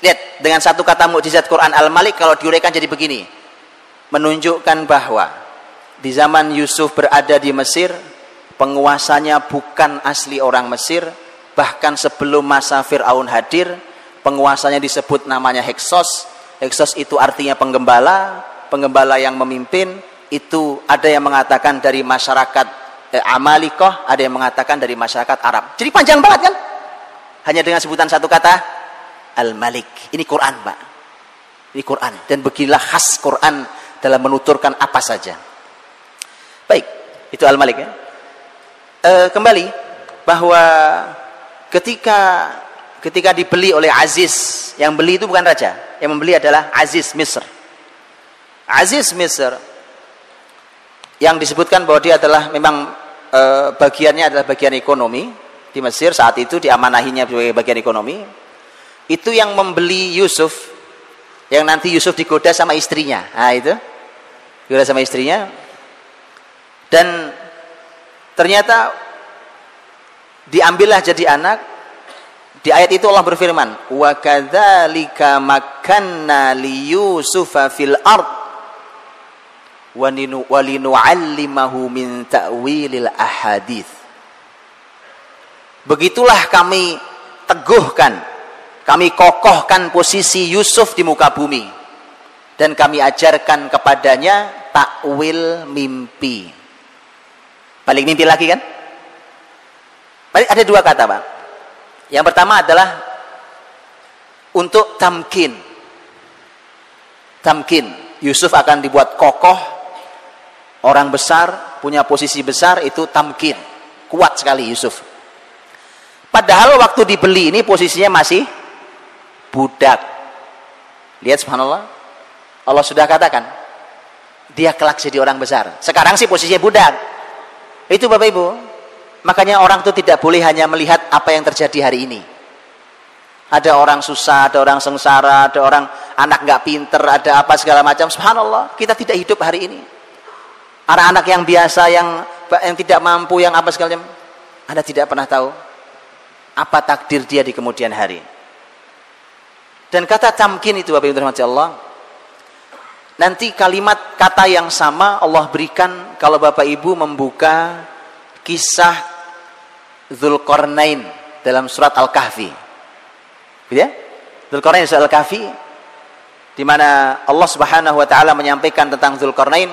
Lihat, dengan satu kata mukjizat Quran Al-Malik kalau diuraikan jadi begini. Menunjukkan bahwa di zaman Yusuf berada di Mesir, penguasanya bukan asli orang Mesir, bahkan sebelum masa Fir'aun hadir, penguasanya disebut namanya Heksos. Heksos itu artinya penggembala, penggembala yang memimpin, itu ada yang mengatakan dari masyarakat eh, Amalikoh, ada yang mengatakan dari masyarakat Arab. Jadi panjang banget kan? Hanya dengan sebutan satu kata, Al-Malik. Ini Quran, Pak. Ini Quran. Dan beginilah khas Quran dalam menuturkan apa saja. Baik, itu Al-Malik ya. E, kembali, bahwa ketika ketika dibeli oleh Aziz, yang beli itu bukan raja, yang membeli adalah Aziz Misr. Aziz Misr yang disebutkan bahwa dia adalah memang e, bagiannya adalah bagian ekonomi di Mesir saat itu diamanahinya sebagai bagian ekonomi itu yang membeli Yusuf yang nanti Yusuf digoda sama istrinya nah itu digoda sama istrinya dan ternyata diambillah jadi anak. Di ayat itu Allah berfirman wa kadzalika makanna li yusufa fil ard walinu'allimahu min ta'wilil ahadith. Begitulah kami teguhkan kami kokohkan posisi Yusuf di muka bumi. Dan kami ajarkan kepadanya takwil mimpi balik mimpi lagi kan? Balik ada dua kata Pak. Yang pertama adalah untuk tamkin. Tamkin. Yusuf akan dibuat kokoh orang besar punya posisi besar itu tamkin. Kuat sekali Yusuf. Padahal waktu dibeli ini posisinya masih budak. Lihat subhanallah. Allah sudah katakan dia kelak jadi orang besar. Sekarang sih posisinya budak itu bapak ibu makanya orang itu tidak boleh hanya melihat apa yang terjadi hari ini. Ada orang susah, ada orang sengsara, ada orang anak nggak pinter, ada apa segala macam. Subhanallah, kita tidak hidup hari ini. Anak-anak yang biasa yang yang tidak mampu yang apa segala macam anda tidak pernah tahu apa takdir dia di kemudian hari. Dan kata tamkin itu Bapak Ibu Allah nanti kalimat kata yang sama Allah berikan kalau Bapak Ibu membuka kisah Zulkarnain dalam surat Al-Kahfi. Gitu ya? Zulkarnain surat Al-Kahfi di mana Allah Subhanahu wa taala menyampaikan tentang Zulkarnain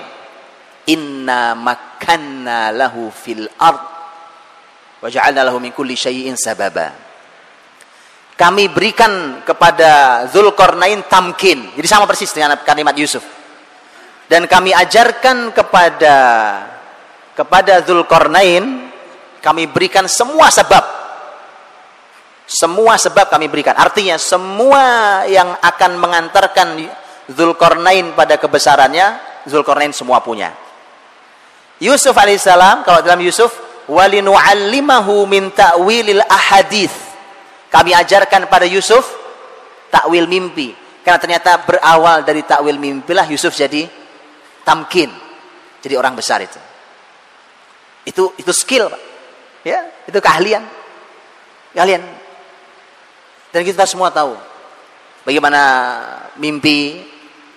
inna makanna lahu fil ard wa ja'alna lahu min kulli syai'in sababa. Kami berikan kepada Zulkarnain tamkin. Jadi sama persis dengan kalimat Yusuf dan kami ajarkan kepada kepada Zulkarnain kami berikan semua sebab. Semua sebab kami berikan. Artinya semua yang akan mengantarkan Zulkarnain pada kebesarannya Zulkarnain semua punya. Yusuf alaihissalam kalau dalam Yusuf walinu'allimahu min ta'wilil ahadith. Kami ajarkan pada Yusuf takwil mimpi. Karena ternyata berawal dari takwil mimpilah Yusuf jadi tamkin. Jadi orang besar itu. Itu itu skill, Pak. Ya, itu keahlian. Keahlian. Dan kita semua tahu bagaimana mimpi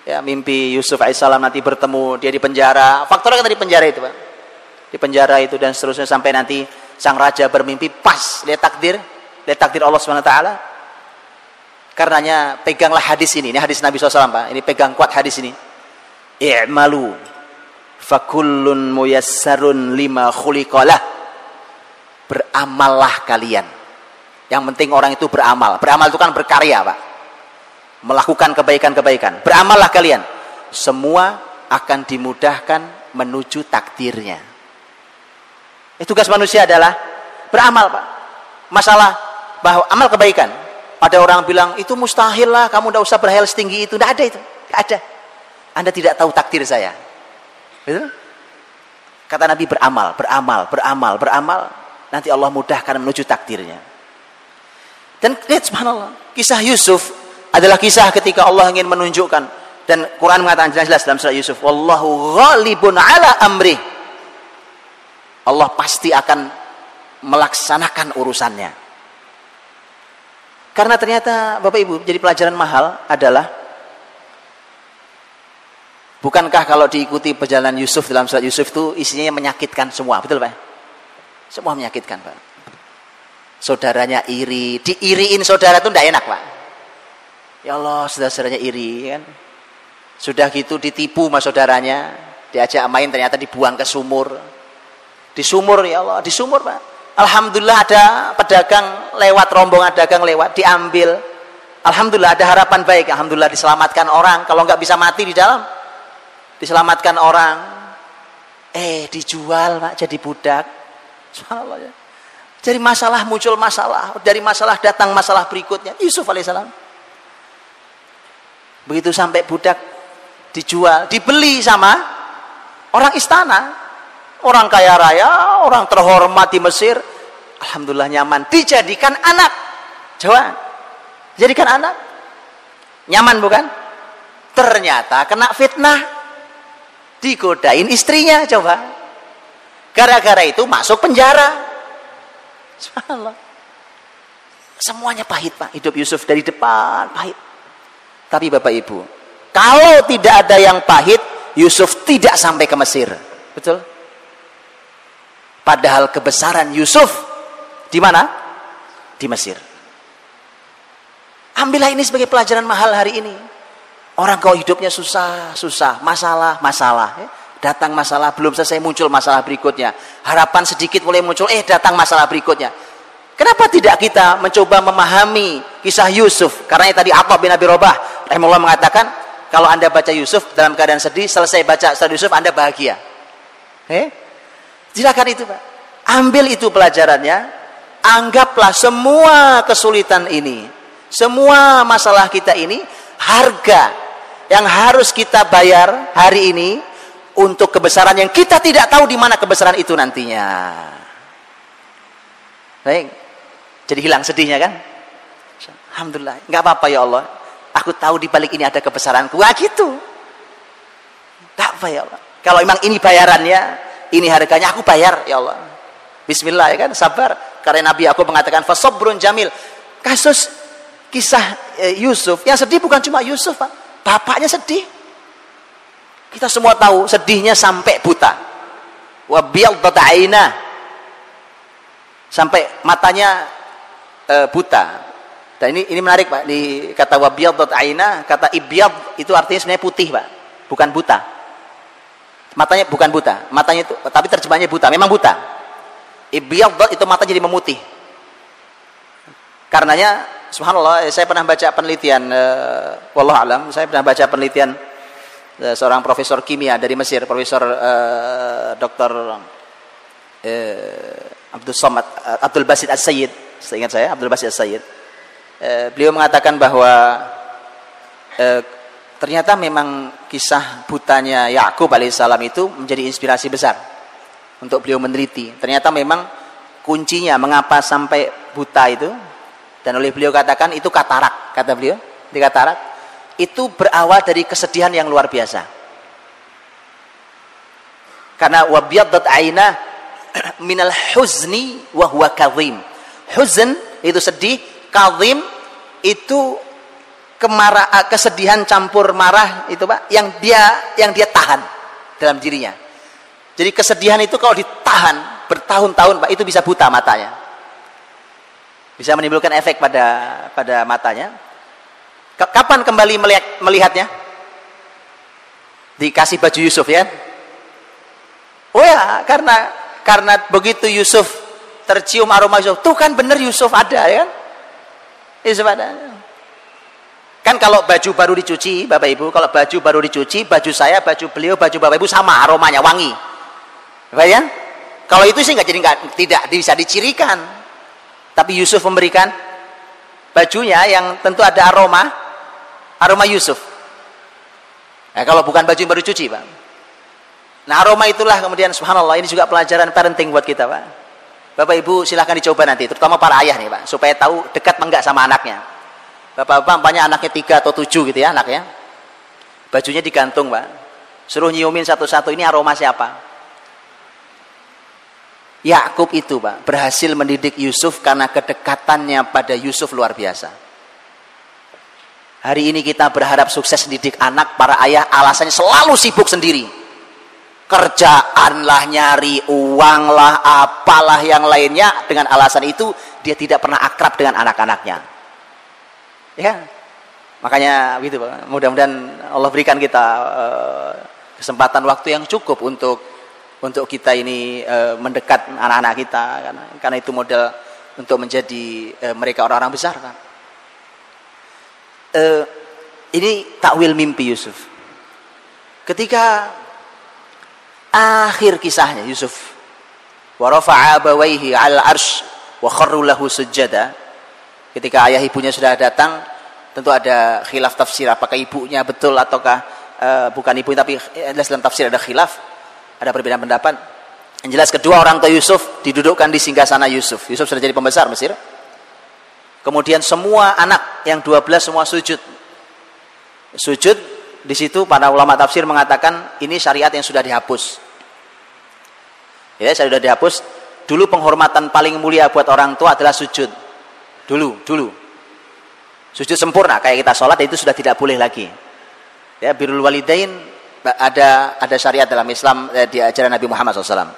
ya mimpi Yusuf alaihissalam nanti bertemu dia di penjara. Faktornya kan di penjara itu, Pak. Di penjara itu dan seterusnya sampai nanti sang raja bermimpi pas lihat takdir, lihat takdir Allah wa taala. Karenanya peganglah hadis ini, ini hadis Nabi SAW Pak. Ini pegang kuat hadis ini. I'malu fakullun muyassarun lima khuliqalah. Beramallah kalian. Yang penting orang itu beramal. Beramal itu kan berkarya, Pak. Melakukan kebaikan-kebaikan. Beramallah kalian. Semua akan dimudahkan menuju takdirnya. Eh, tugas manusia adalah beramal, Pak. Masalah bahwa amal kebaikan. Ada orang bilang, itu mustahil lah, kamu tidak usah berhayal setinggi itu. Tidak ada itu. Tidak ada. Anda tidak tahu takdir saya. Betul? Kata Nabi beramal, beramal, beramal, beramal. Nanti Allah mudahkan menuju takdirnya. Dan lihat subhanallah. Kisah Yusuf adalah kisah ketika Allah ingin menunjukkan. Dan Quran mengatakan jelas-jelas dalam surat Yusuf. Wallahu ghalibun ala amri. Allah pasti akan melaksanakan urusannya. Karena ternyata Bapak Ibu jadi pelajaran mahal adalah Bukankah kalau diikuti perjalanan Yusuf dalam surat Yusuf itu isinya menyakitkan semua, betul Pak? Semua menyakitkan Pak. Saudaranya iri, diiriin saudara itu tidak enak Pak. Ya Allah, saudara-saudaranya iri kan. Sudah gitu ditipu sama saudaranya, diajak main ternyata dibuang ke sumur. Di sumur ya Allah, di sumur Pak. Alhamdulillah ada pedagang lewat, rombongan dagang lewat, diambil. Alhamdulillah ada harapan baik, Alhamdulillah diselamatkan orang. Kalau nggak bisa mati di dalam, diselamatkan orang. Eh dijual pak jadi budak. Ya. Dari masalah muncul masalah. Dari masalah datang masalah berikutnya. Yusuf alaihissalam begitu sampai budak dijual dibeli sama orang istana. Orang kaya raya orang terhormat di Mesir. Alhamdulillah nyaman. Dijadikan anak. Jawa jadikan anak. Nyaman bukan? Ternyata kena fitnah digodain istrinya coba. Gara-gara itu masuk penjara. Subhanallah. Semuanya pahit pak. Hidup Yusuf dari depan pahit. Tapi bapak ibu kalau tidak ada yang pahit Yusuf tidak sampai ke Mesir. Betul? Padahal kebesaran Yusuf di mana? Di Mesir. Ambillah ini sebagai pelajaran mahal hari ini Orang kau hidupnya susah, susah, masalah, masalah. Ya. Datang masalah, belum selesai muncul masalah berikutnya. Harapan sedikit mulai muncul, eh datang masalah berikutnya. Kenapa tidak kita mencoba memahami kisah Yusuf? Karena tadi Atta bin Abi Robah, rahimahullah mengatakan, kalau anda baca Yusuf dalam keadaan sedih, selesai baca surat Yusuf, anda bahagia. Eh? Silakan itu Pak. Ambil itu pelajarannya, anggaplah semua kesulitan ini, semua masalah kita ini, harga yang harus kita bayar hari ini untuk kebesaran yang kita tidak tahu di mana kebesaran itu nantinya. Baik. Jadi hilang sedihnya kan? Alhamdulillah. Enggak apa-apa ya Allah. Aku tahu di balik ini ada kebesaranku. Wah gitu. Enggak apa ya Allah. Kalau memang ini bayarannya, ini harganya aku bayar ya Allah. Bismillah ya kan, sabar. Karena Nabi aku mengatakan fasobrun jamil. Kasus kisah eh, Yusuf, yang sedih bukan cuma Yusuf, Pak Bapaknya sedih. Kita semua tahu sedihnya sampai buta. Wabial aina. Sampai matanya e, buta. Dan ini ini menarik Pak di kata wabial aina, kata ibyad itu artinya sebenarnya putih Pak, bukan buta. Matanya bukan buta, matanya itu tapi terjemahnya buta, memang buta. Ibyad itu mata jadi memutih. Karenanya subhanallah saya pernah baca penelitian uh, wallah alam saya pernah baca penelitian uh, seorang profesor kimia dari Mesir profesor uh, dokter uh, Abdul Somad uh, Abdul Basit As-Sayyid. Seingat saya Abdul Basit As-Sayyid. Uh, beliau mengatakan bahwa uh, ternyata memang kisah butanya Yakub alaihissalam itu menjadi inspirasi besar untuk beliau meneliti. Ternyata memang kuncinya mengapa sampai buta itu dan oleh beliau katakan itu katarak, kata beliau. Di katarak itu berawal dari kesedihan yang luar biasa. Karena wabiyaddat aina minal huzni wa huwa kadhim. Huzn itu sedih, kadhim itu kemarah kesedihan campur marah itu Pak yang dia yang dia tahan dalam dirinya. Jadi kesedihan itu kalau ditahan bertahun-tahun Pak itu bisa buta matanya. Bisa menimbulkan efek pada pada matanya. Kapan kembali melihat melihatnya? Dikasih baju Yusuf ya. Oh ya, karena karena begitu Yusuf tercium aroma Yusuf, tuh kan benar Yusuf ada ya kan? Yusuf ada. Kan kalau baju baru dicuci, Bapak Ibu, kalau baju baru dicuci, baju saya, baju beliau, baju Bapak Ibu sama aromanya wangi. Ya? Kalau itu sih nggak jadi nggak tidak bisa dicirikan. Tapi Yusuf memberikan bajunya yang tentu ada aroma, aroma Yusuf. Nah, kalau bukan baju yang baru cuci, Pak. Nah, aroma itulah kemudian subhanallah ini juga pelajaran parenting buat kita, Pak. Bapak Ibu silahkan dicoba nanti, terutama para ayah nih, Pak, supaya tahu dekat enggak sama anaknya. Bapak-bapak banyak anaknya tiga atau tujuh gitu ya anaknya. Bajunya digantung pak. Suruh nyiumin satu-satu ini aroma siapa? Yakub itu pak berhasil mendidik Yusuf karena kedekatannya pada Yusuf luar biasa. Hari ini kita berharap sukses mendidik anak para ayah alasannya selalu sibuk sendiri. Kerjaan lah nyari uang lah apalah yang lainnya dengan alasan itu dia tidak pernah akrab dengan anak-anaknya. Ya. Makanya gitu Pak. Mudah-mudahan Allah berikan kita uh, kesempatan waktu yang cukup untuk untuk kita ini uh, mendekat anak-anak kita karena karena itu modal untuk menjadi uh, mereka orang-orang besar kan. Uh, ini takwil mimpi Yusuf. Ketika akhir kisahnya Yusuf wa 'ala arsh wa kharru sujada ketika ayah ibunya sudah datang tentu ada khilaf tafsir apakah ibunya betul ataukah uh, bukan ibu tapi dalam tafsir ada khilaf ada perbedaan pendapat? Yang jelas kedua orang tua Yusuf didudukkan di singgah sana Yusuf. Yusuf sudah jadi pembesar Mesir. Kemudian semua anak yang 12 semua sujud. Sujud di situ para ulama tafsir mengatakan ini syariat yang sudah dihapus. Ya sudah dihapus. Dulu penghormatan paling mulia buat orang tua adalah sujud. Dulu dulu. Sujud sempurna kayak kita sholat itu sudah tidak boleh lagi. Ya birul walidain ada ada syariat dalam Islam eh, di ajaran Nabi Muhammad SAW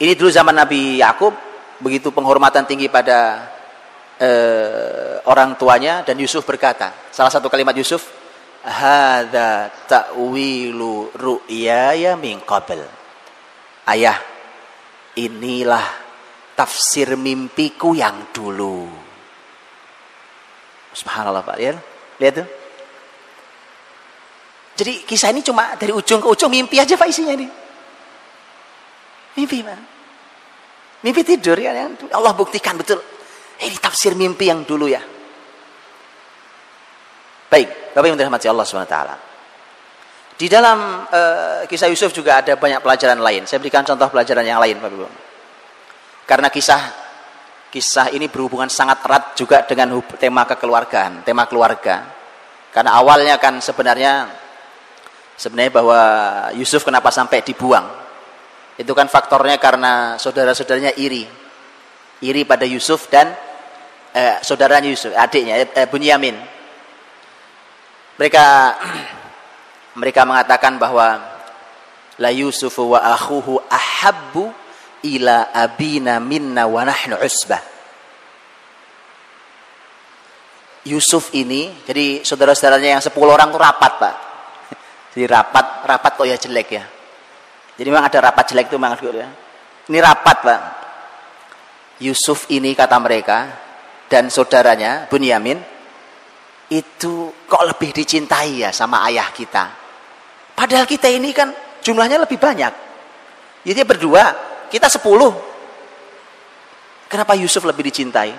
ini dulu zaman Nabi Yakub begitu penghormatan tinggi pada eh, orang tuanya dan Yusuf berkata salah satu kalimat Yusuf hadza ta'wilu ru'yaya min qabl ayah inilah tafsir mimpiku yang dulu. Subhanallah Pak, lihat, lihat tuh. Jadi kisah ini cuma dari ujung ke ujung mimpi aja Pak isinya ini. Mimpi Pak. Mimpi tidur ya, yang Allah buktikan betul. Ini tafsir mimpi yang dulu ya. Baik, Bapak yang dirahmati Allah SWT. Di dalam uh, kisah Yusuf juga ada banyak pelajaran lain. Saya berikan contoh pelajaran yang lain, Bapak Ibu. Karena kisah kisah ini berhubungan sangat erat juga dengan tema kekeluargaan, tema keluarga. Karena awalnya kan sebenarnya sebenarnya bahwa Yusuf kenapa sampai dibuang? Itu kan faktornya karena saudara-saudaranya iri. Iri pada Yusuf dan eh, saudaranya Yusuf, adiknya eh, Bunyamin. Mereka mereka mengatakan bahwa la Yusuf wa akhuhu ahabbu ila abina minna wa nahnu usbah. Yusuf ini, jadi saudara-saudaranya yang 10 orang tuh rapat, Pak. Jadi rapat, rapat kok ya jelek ya. Jadi memang ada rapat jelek itu memang ya. Ini rapat, Pak. Yusuf ini kata mereka dan saudaranya Bunyamin itu kok lebih dicintai ya sama ayah kita. Padahal kita ini kan jumlahnya lebih banyak. Jadi berdua kita sepuluh. Kenapa Yusuf lebih dicintai?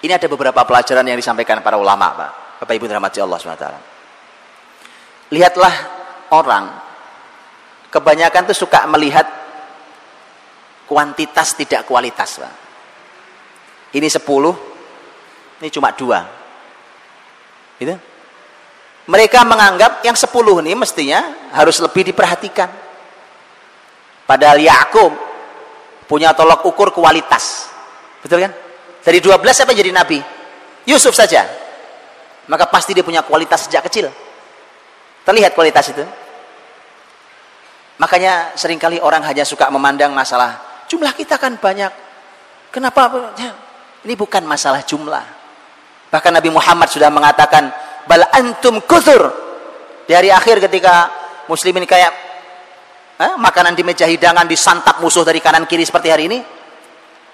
Ini ada beberapa pelajaran yang disampaikan para ulama, Pak. Bapak Ibu dirahmati Allah SWT. Lihatlah orang, kebanyakan tuh suka melihat kuantitas tidak kualitas, Pak. Ini sepuluh, ini cuma dua. Gitu. Mereka menganggap yang sepuluh ini mestinya harus lebih diperhatikan. Padahal Yakub punya tolok ukur kualitas. Betul kan? Dari 12 siapa jadi nabi? Yusuf saja. Maka pasti dia punya kualitas sejak kecil. Terlihat kualitas itu. Makanya sering kali orang hanya suka memandang masalah jumlah kita kan banyak. Kenapa? Ya, ini bukan masalah jumlah. Bahkan Nabi Muhammad sudah mengatakan bal antum kuthur di hari akhir ketika muslimin kayak eh, makanan di meja hidangan disantap musuh dari kanan kiri seperti hari ini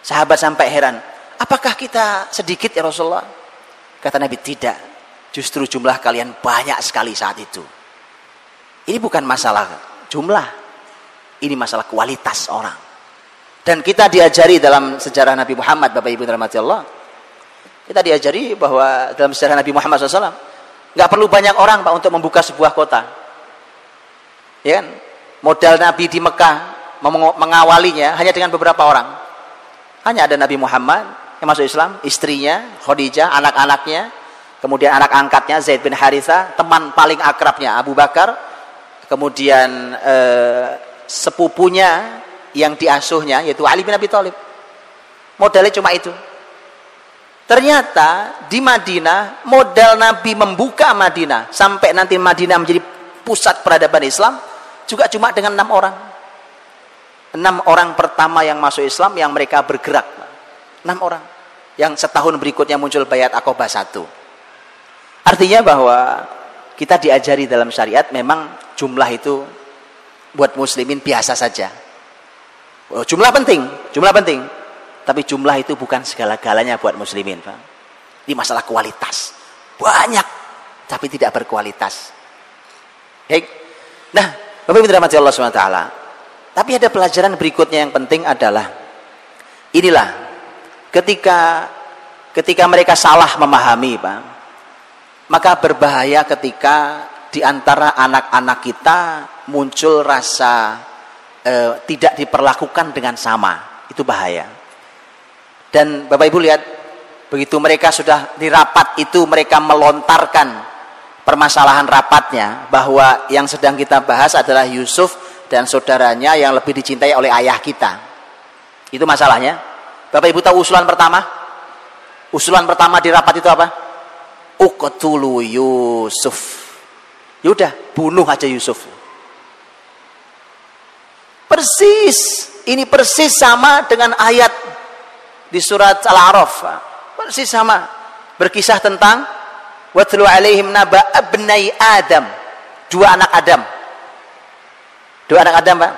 sahabat sampai heran apakah kita sedikit ya Rasulullah kata Nabi tidak justru jumlah kalian banyak sekali saat itu ini bukan masalah jumlah. Ini masalah kualitas orang. Dan kita diajari dalam sejarah Nabi Muhammad Bapak Ibu rahmati Allah. Kita diajari bahwa dalam sejarah Nabi Muhammad SAW nggak perlu banyak orang pak untuk membuka sebuah kota. Ya kan? Modal Nabi di Mekah mengawalinya hanya dengan beberapa orang. Hanya ada Nabi Muhammad yang masuk Islam istrinya Khadijah anak-anaknya kemudian anak angkatnya Zaid bin Haritha teman paling akrabnya Abu Bakar kemudian eh, sepupunya yang diasuhnya yaitu Ali bin Abi Thalib modalnya cuma itu Ternyata di Madinah modal Nabi membuka Madinah sampai nanti Madinah menjadi pusat peradaban Islam juga cuma dengan enam orang. Enam orang pertama yang masuk Islam yang mereka bergerak. Enam orang. Yang setahun berikutnya muncul bayat akobah satu. Artinya bahwa kita diajari dalam syariat memang jumlah itu buat muslimin biasa saja. Oh, jumlah penting, jumlah penting. Tapi jumlah itu bukan segala-galanya buat muslimin. Pak. Ini masalah kualitas. Banyak, tapi tidak berkualitas. Baik. Nah, Bapak Ibu dirahmati Allah SWT. Tapi ada pelajaran berikutnya yang penting adalah inilah ketika ketika mereka salah memahami, Pak. Maka berbahaya ketika di antara anak-anak kita muncul rasa eh, tidak diperlakukan dengan sama. Itu bahaya. Dan Bapak Ibu lihat, begitu mereka sudah di rapat itu mereka melontarkan permasalahan rapatnya bahwa yang sedang kita bahas adalah Yusuf dan saudaranya yang lebih dicintai oleh ayah kita. Itu masalahnya. Bapak Ibu tahu usulan pertama? Usulan pertama di rapat itu apa? Uqtulu Yusuf. Yaudah, bunuh aja Yusuf. Persis, ini persis sama dengan ayat di surat Al-A'raf. Persis sama. Berkisah tentang watlu alaihim naba abnai Adam. Dua anak Adam. Dua anak Adam Pak.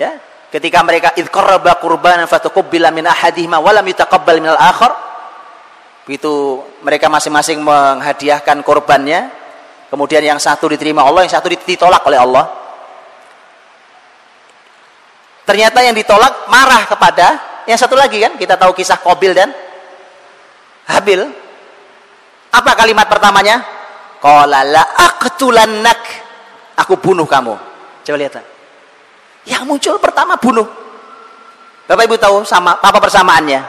Ya ketika mereka id qarraba qurbanan fatuqabbala min ahadihima wa lam yutaqabbal min al-akhar begitu mereka masing-masing menghadiahkan korbannya kemudian yang satu diterima Allah yang satu ditolak oleh Allah ternyata yang ditolak marah kepada yang satu lagi kan, kita tahu kisah Kobil dan Habil. Apa kalimat pertamanya? Qala la. Aku bunuh kamu. Coba lihat. Yang muncul pertama bunuh. Bapak Ibu tahu sama apa persamaannya?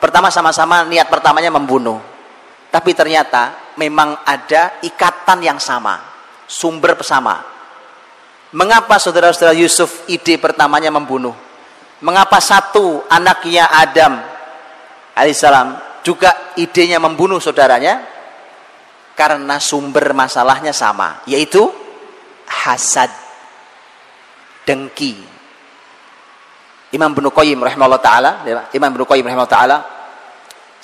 Pertama sama-sama niat pertamanya membunuh. Tapi ternyata memang ada ikatan yang sama, sumber bersama. Mengapa saudara-saudara Yusuf ide pertamanya membunuh? Mengapa satu anaknya Adam alaihissalam juga idenya membunuh saudaranya? Karena sumber masalahnya sama, yaitu hasad, dengki. Imam Ibnu Qayyim rahimahullah taala, Imam Ibnu Qayyim rahimahullah taala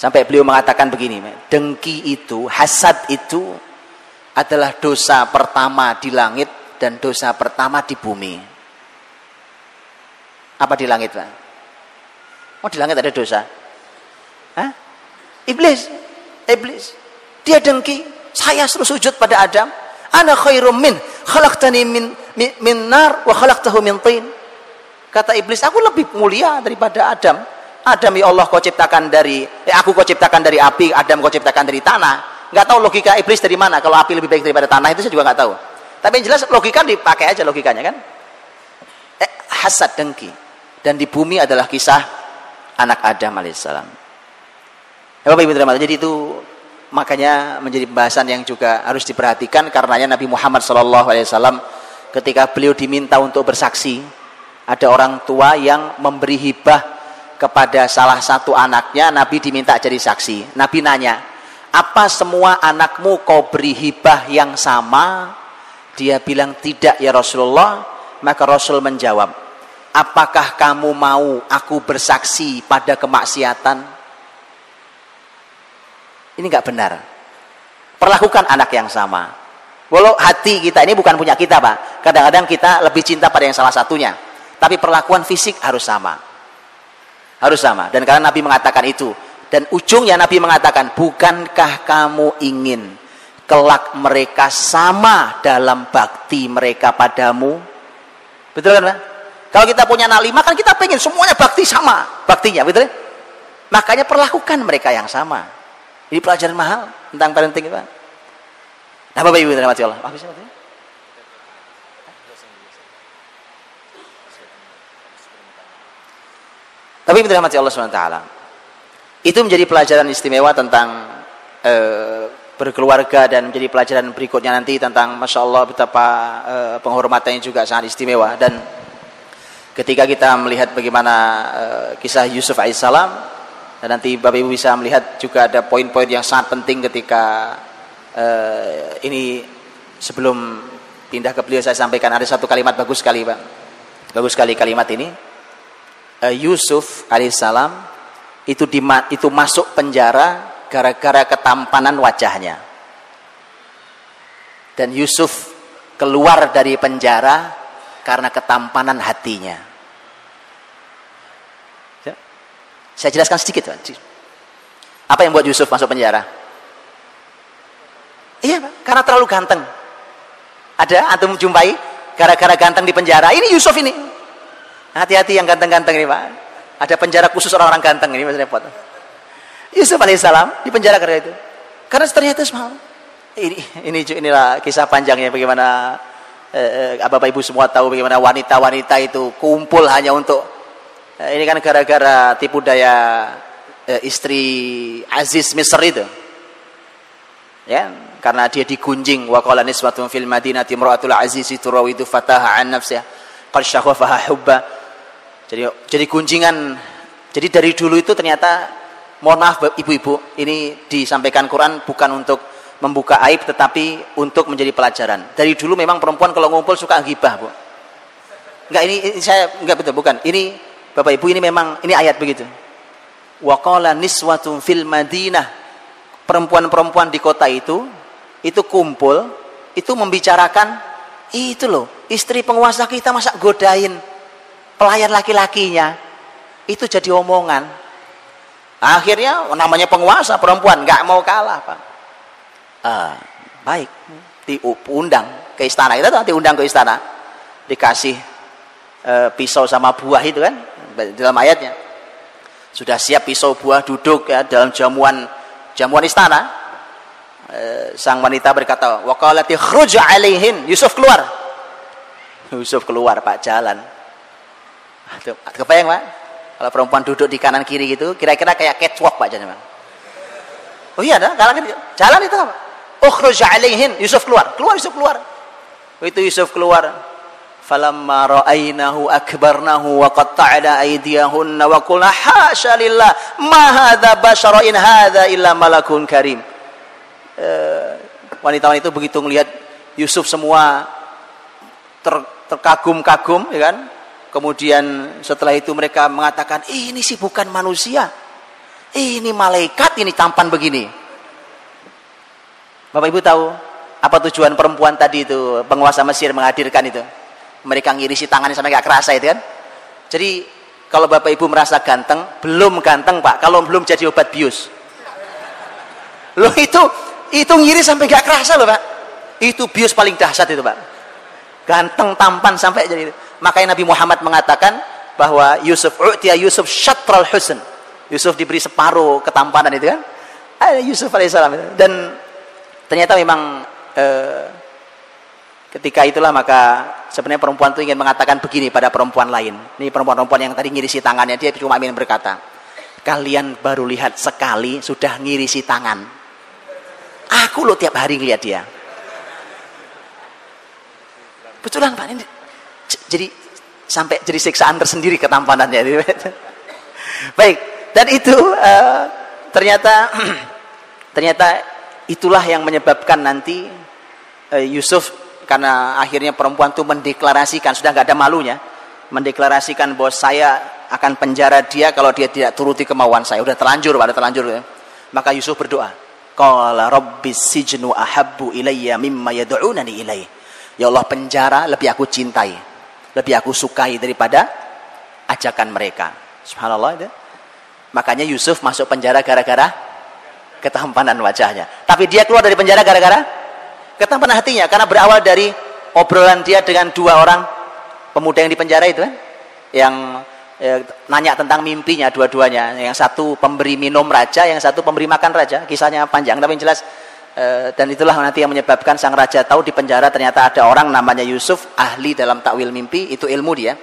sampai beliau mengatakan begini, dengki itu, hasad itu adalah dosa pertama di langit dan dosa pertama di bumi. Apa di langit, Pak? Oh, di langit ada dosa. Hah? Iblis. Iblis. Dia dengki. Saya suruh sujud pada Adam. Ana khairum min. Khalaqtani min, min, min nar wa khalaqtahu min tin. Kata iblis, aku lebih mulia daripada Adam. Adam ya Allah kau ciptakan dari eh, aku kau ciptakan dari api, Adam kau ciptakan dari tanah. Enggak tahu logika iblis dari mana. Kalau api lebih baik daripada tanah itu saya juga enggak tahu. Tapi yang jelas logika dipakai aja logikanya kan. Eh, hasad dengki dan di bumi adalah kisah anak Adam alaihissalam. Ya, Bapak Ibu terima Jadi itu makanya menjadi pembahasan yang juga harus diperhatikan karenanya Nabi Muhammad SAW ketika beliau diminta untuk bersaksi ada orang tua yang memberi hibah kepada salah satu anaknya Nabi diminta jadi saksi Nabi nanya apa semua anakmu kau beri hibah yang sama dia bilang tidak ya Rasulullah maka Rasul menjawab apakah kamu mau aku bersaksi pada kemaksiatan ini nggak benar. Perlakukan anak yang sama. Walau hati kita ini bukan punya kita, Pak. Kadang-kadang kita lebih cinta pada yang salah satunya. Tapi perlakuan fisik harus sama. Harus sama. Dan karena Nabi mengatakan itu. Dan ujungnya Nabi mengatakan, bukankah kamu ingin kelak mereka sama dalam bakti mereka padamu? Betul kan? Kalau kita punya anak lima, kan kita pengen semuanya bakti sama. Baktinya, betul kan? Makanya perlakukan mereka yang sama. Ini pelajaran mahal tentang parenting Pak. Nah Bapak Ibu terima Allah. Habis Tapi dirahmati Allah SWT. Itu menjadi pelajaran istimewa tentang e, berkeluarga dan menjadi pelajaran berikutnya nanti tentang Masya Allah betapa e, penghormatannya juga sangat istimewa. Dan ketika kita melihat bagaimana e, kisah Yusuf alaihissalam dan nanti Bapak Ibu bisa melihat juga ada poin-poin yang sangat penting ketika uh, ini sebelum pindah ke beliau saya sampaikan ada satu kalimat bagus sekali Pak. Bagus sekali kalimat ini. Uh, Yusuf alaihissalam itu di, itu masuk penjara gara-gara ketampanan wajahnya. Dan Yusuf keluar dari penjara karena ketampanan hatinya. Saya jelaskan sedikit. Apa yang buat Yusuf masuk penjara? Iya, karena terlalu ganteng. Ada antum jumpai gara-gara ganteng di penjara. Ini Yusuf ini. Hati-hati yang ganteng-ganteng ini, Pak. Ada penjara khusus orang-orang ganteng ini, Mas repot. Yusuf alaihissalam di penjara karena itu. Karena ternyata semua ini ini inilah kisah panjangnya bagaimana eh, eh, Bapak Ibu semua tahu bagaimana wanita-wanita itu kumpul hanya untuk Eh, ini kan gara-gara tipu daya eh, istri Aziz Misr itu. Ya, karena dia digunjing wa qala niswatun fil madinati imra'atul aziz turawidu fataha an nafsiha qad syahwafaha hubba. Jadi jadi gunjingan. Jadi dari dulu itu ternyata mohon maaf ibu-ibu, ini disampaikan Quran bukan untuk membuka aib tetapi untuk menjadi pelajaran. Dari dulu memang perempuan kalau ngumpul suka gibah, Bu. Enggak ini, saya enggak betul bukan. Ini Bapak Ibu ini memang ini ayat begitu. Wa qala niswatun fil Madinah. Perempuan-perempuan di kota itu itu kumpul, itu membicarakan itu loh, istri penguasa kita masa godain pelayan laki-lakinya. Itu jadi omongan. Akhirnya namanya penguasa perempuan nggak mau kalah, Pak. Ah, baik, diundang ke istana. Kita tuh diundang ke istana. Dikasih uh, pisau sama buah itu kan dalam ayatnya sudah siap pisau buah duduk ya dalam jamuan jamuan istana e, sang wanita berkata waqalati khruj alaihin Yusuf keluar Yusuf keluar Pak jalan kebayang Pak? Kalau perempuan duduk di kanan kiri gitu kira-kira kayak catwalk Pak jalan Oh iya dah jalan jalan itu apa ukhruj alaihin Yusuf keluar. Keluar Yusuf keluar. Itu Yusuf keluar. Falamma ra'aynahu akbarnahu wa qatta'na aydiyahunna wa qulna hasya lillah ma hadza basyara in hadza illa malakun karim. Wanita-wanita itu begitu melihat Yusuf semua ter, terkagum-kagum ya kan kemudian setelah itu mereka mengatakan ini sih bukan manusia ini malaikat ini tampan begini. Bapak Ibu tahu apa tujuan perempuan tadi itu penguasa Mesir menghadirkan itu? Mereka ngirisi tangannya sampai gak kerasa itu kan? Jadi kalau bapak ibu merasa ganteng belum ganteng pak. Kalau belum jadi obat bius. Lo itu itu ngiri sampai gak kerasa loh pak. Itu bius paling dahsyat itu pak. Ganteng tampan sampai jadi makanya Nabi Muhammad mengatakan bahwa Yusuf u'tiya Yusuf syatral husn Yusuf diberi separuh ketampanan itu kan ada Yusuf alaihissalam dan ternyata memang eh, ketika itulah maka sebenarnya perempuan itu ingin mengatakan begini pada perempuan lain. Ini perempuan-perempuan yang tadi ngirisi tangannya, dia cuma ingin berkata, kalian baru lihat sekali sudah ngirisi tangan. Aku lo tiap hari ngeliat dia. Betulan Pak ini jadi sampai jadi siksaan tersendiri ketampanannya. Baik, dan itu uh, ternyata ternyata itulah yang menyebabkan nanti uh, Yusuf karena akhirnya perempuan itu mendeklarasikan sudah nggak ada malunya mendeklarasikan bahwa saya akan penjara dia kalau dia tidak turuti kemauan saya udah terlanjur pada terlanjur ya. maka Yusuf berdoa qala rabbis sijnu ahabbu ilayya mimma yad'unani ilayhi ya Allah penjara lebih aku cintai lebih aku sukai daripada ajakan mereka subhanallah itu makanya Yusuf masuk penjara gara-gara ketampanan wajahnya tapi dia keluar dari penjara gara-gara Ketampanan hatinya karena berawal dari obrolan dia dengan dua orang pemuda yang di penjara itu kan. Yang eh, nanya tentang mimpinya dua-duanya. Yang satu pemberi minum raja, yang satu pemberi makan raja. Kisahnya panjang tapi yang jelas eh, dan itulah nanti yang menyebabkan sang raja tahu di penjara ternyata ada orang namanya Yusuf ahli dalam takwil mimpi itu ilmu dia.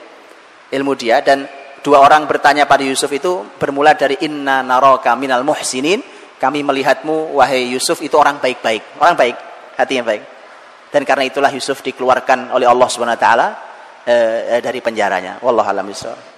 Ilmu dia dan dua orang bertanya pada Yusuf itu bermula dari inna naraka minal muhsinin kami melihatmu wahai Yusuf itu orang baik-baik orang baik hati yang baik. Dan karena itulah Yusuf dikeluarkan oleh Allah Subhanahu wa taala eh, dari penjaranya. Wallahu a'lam.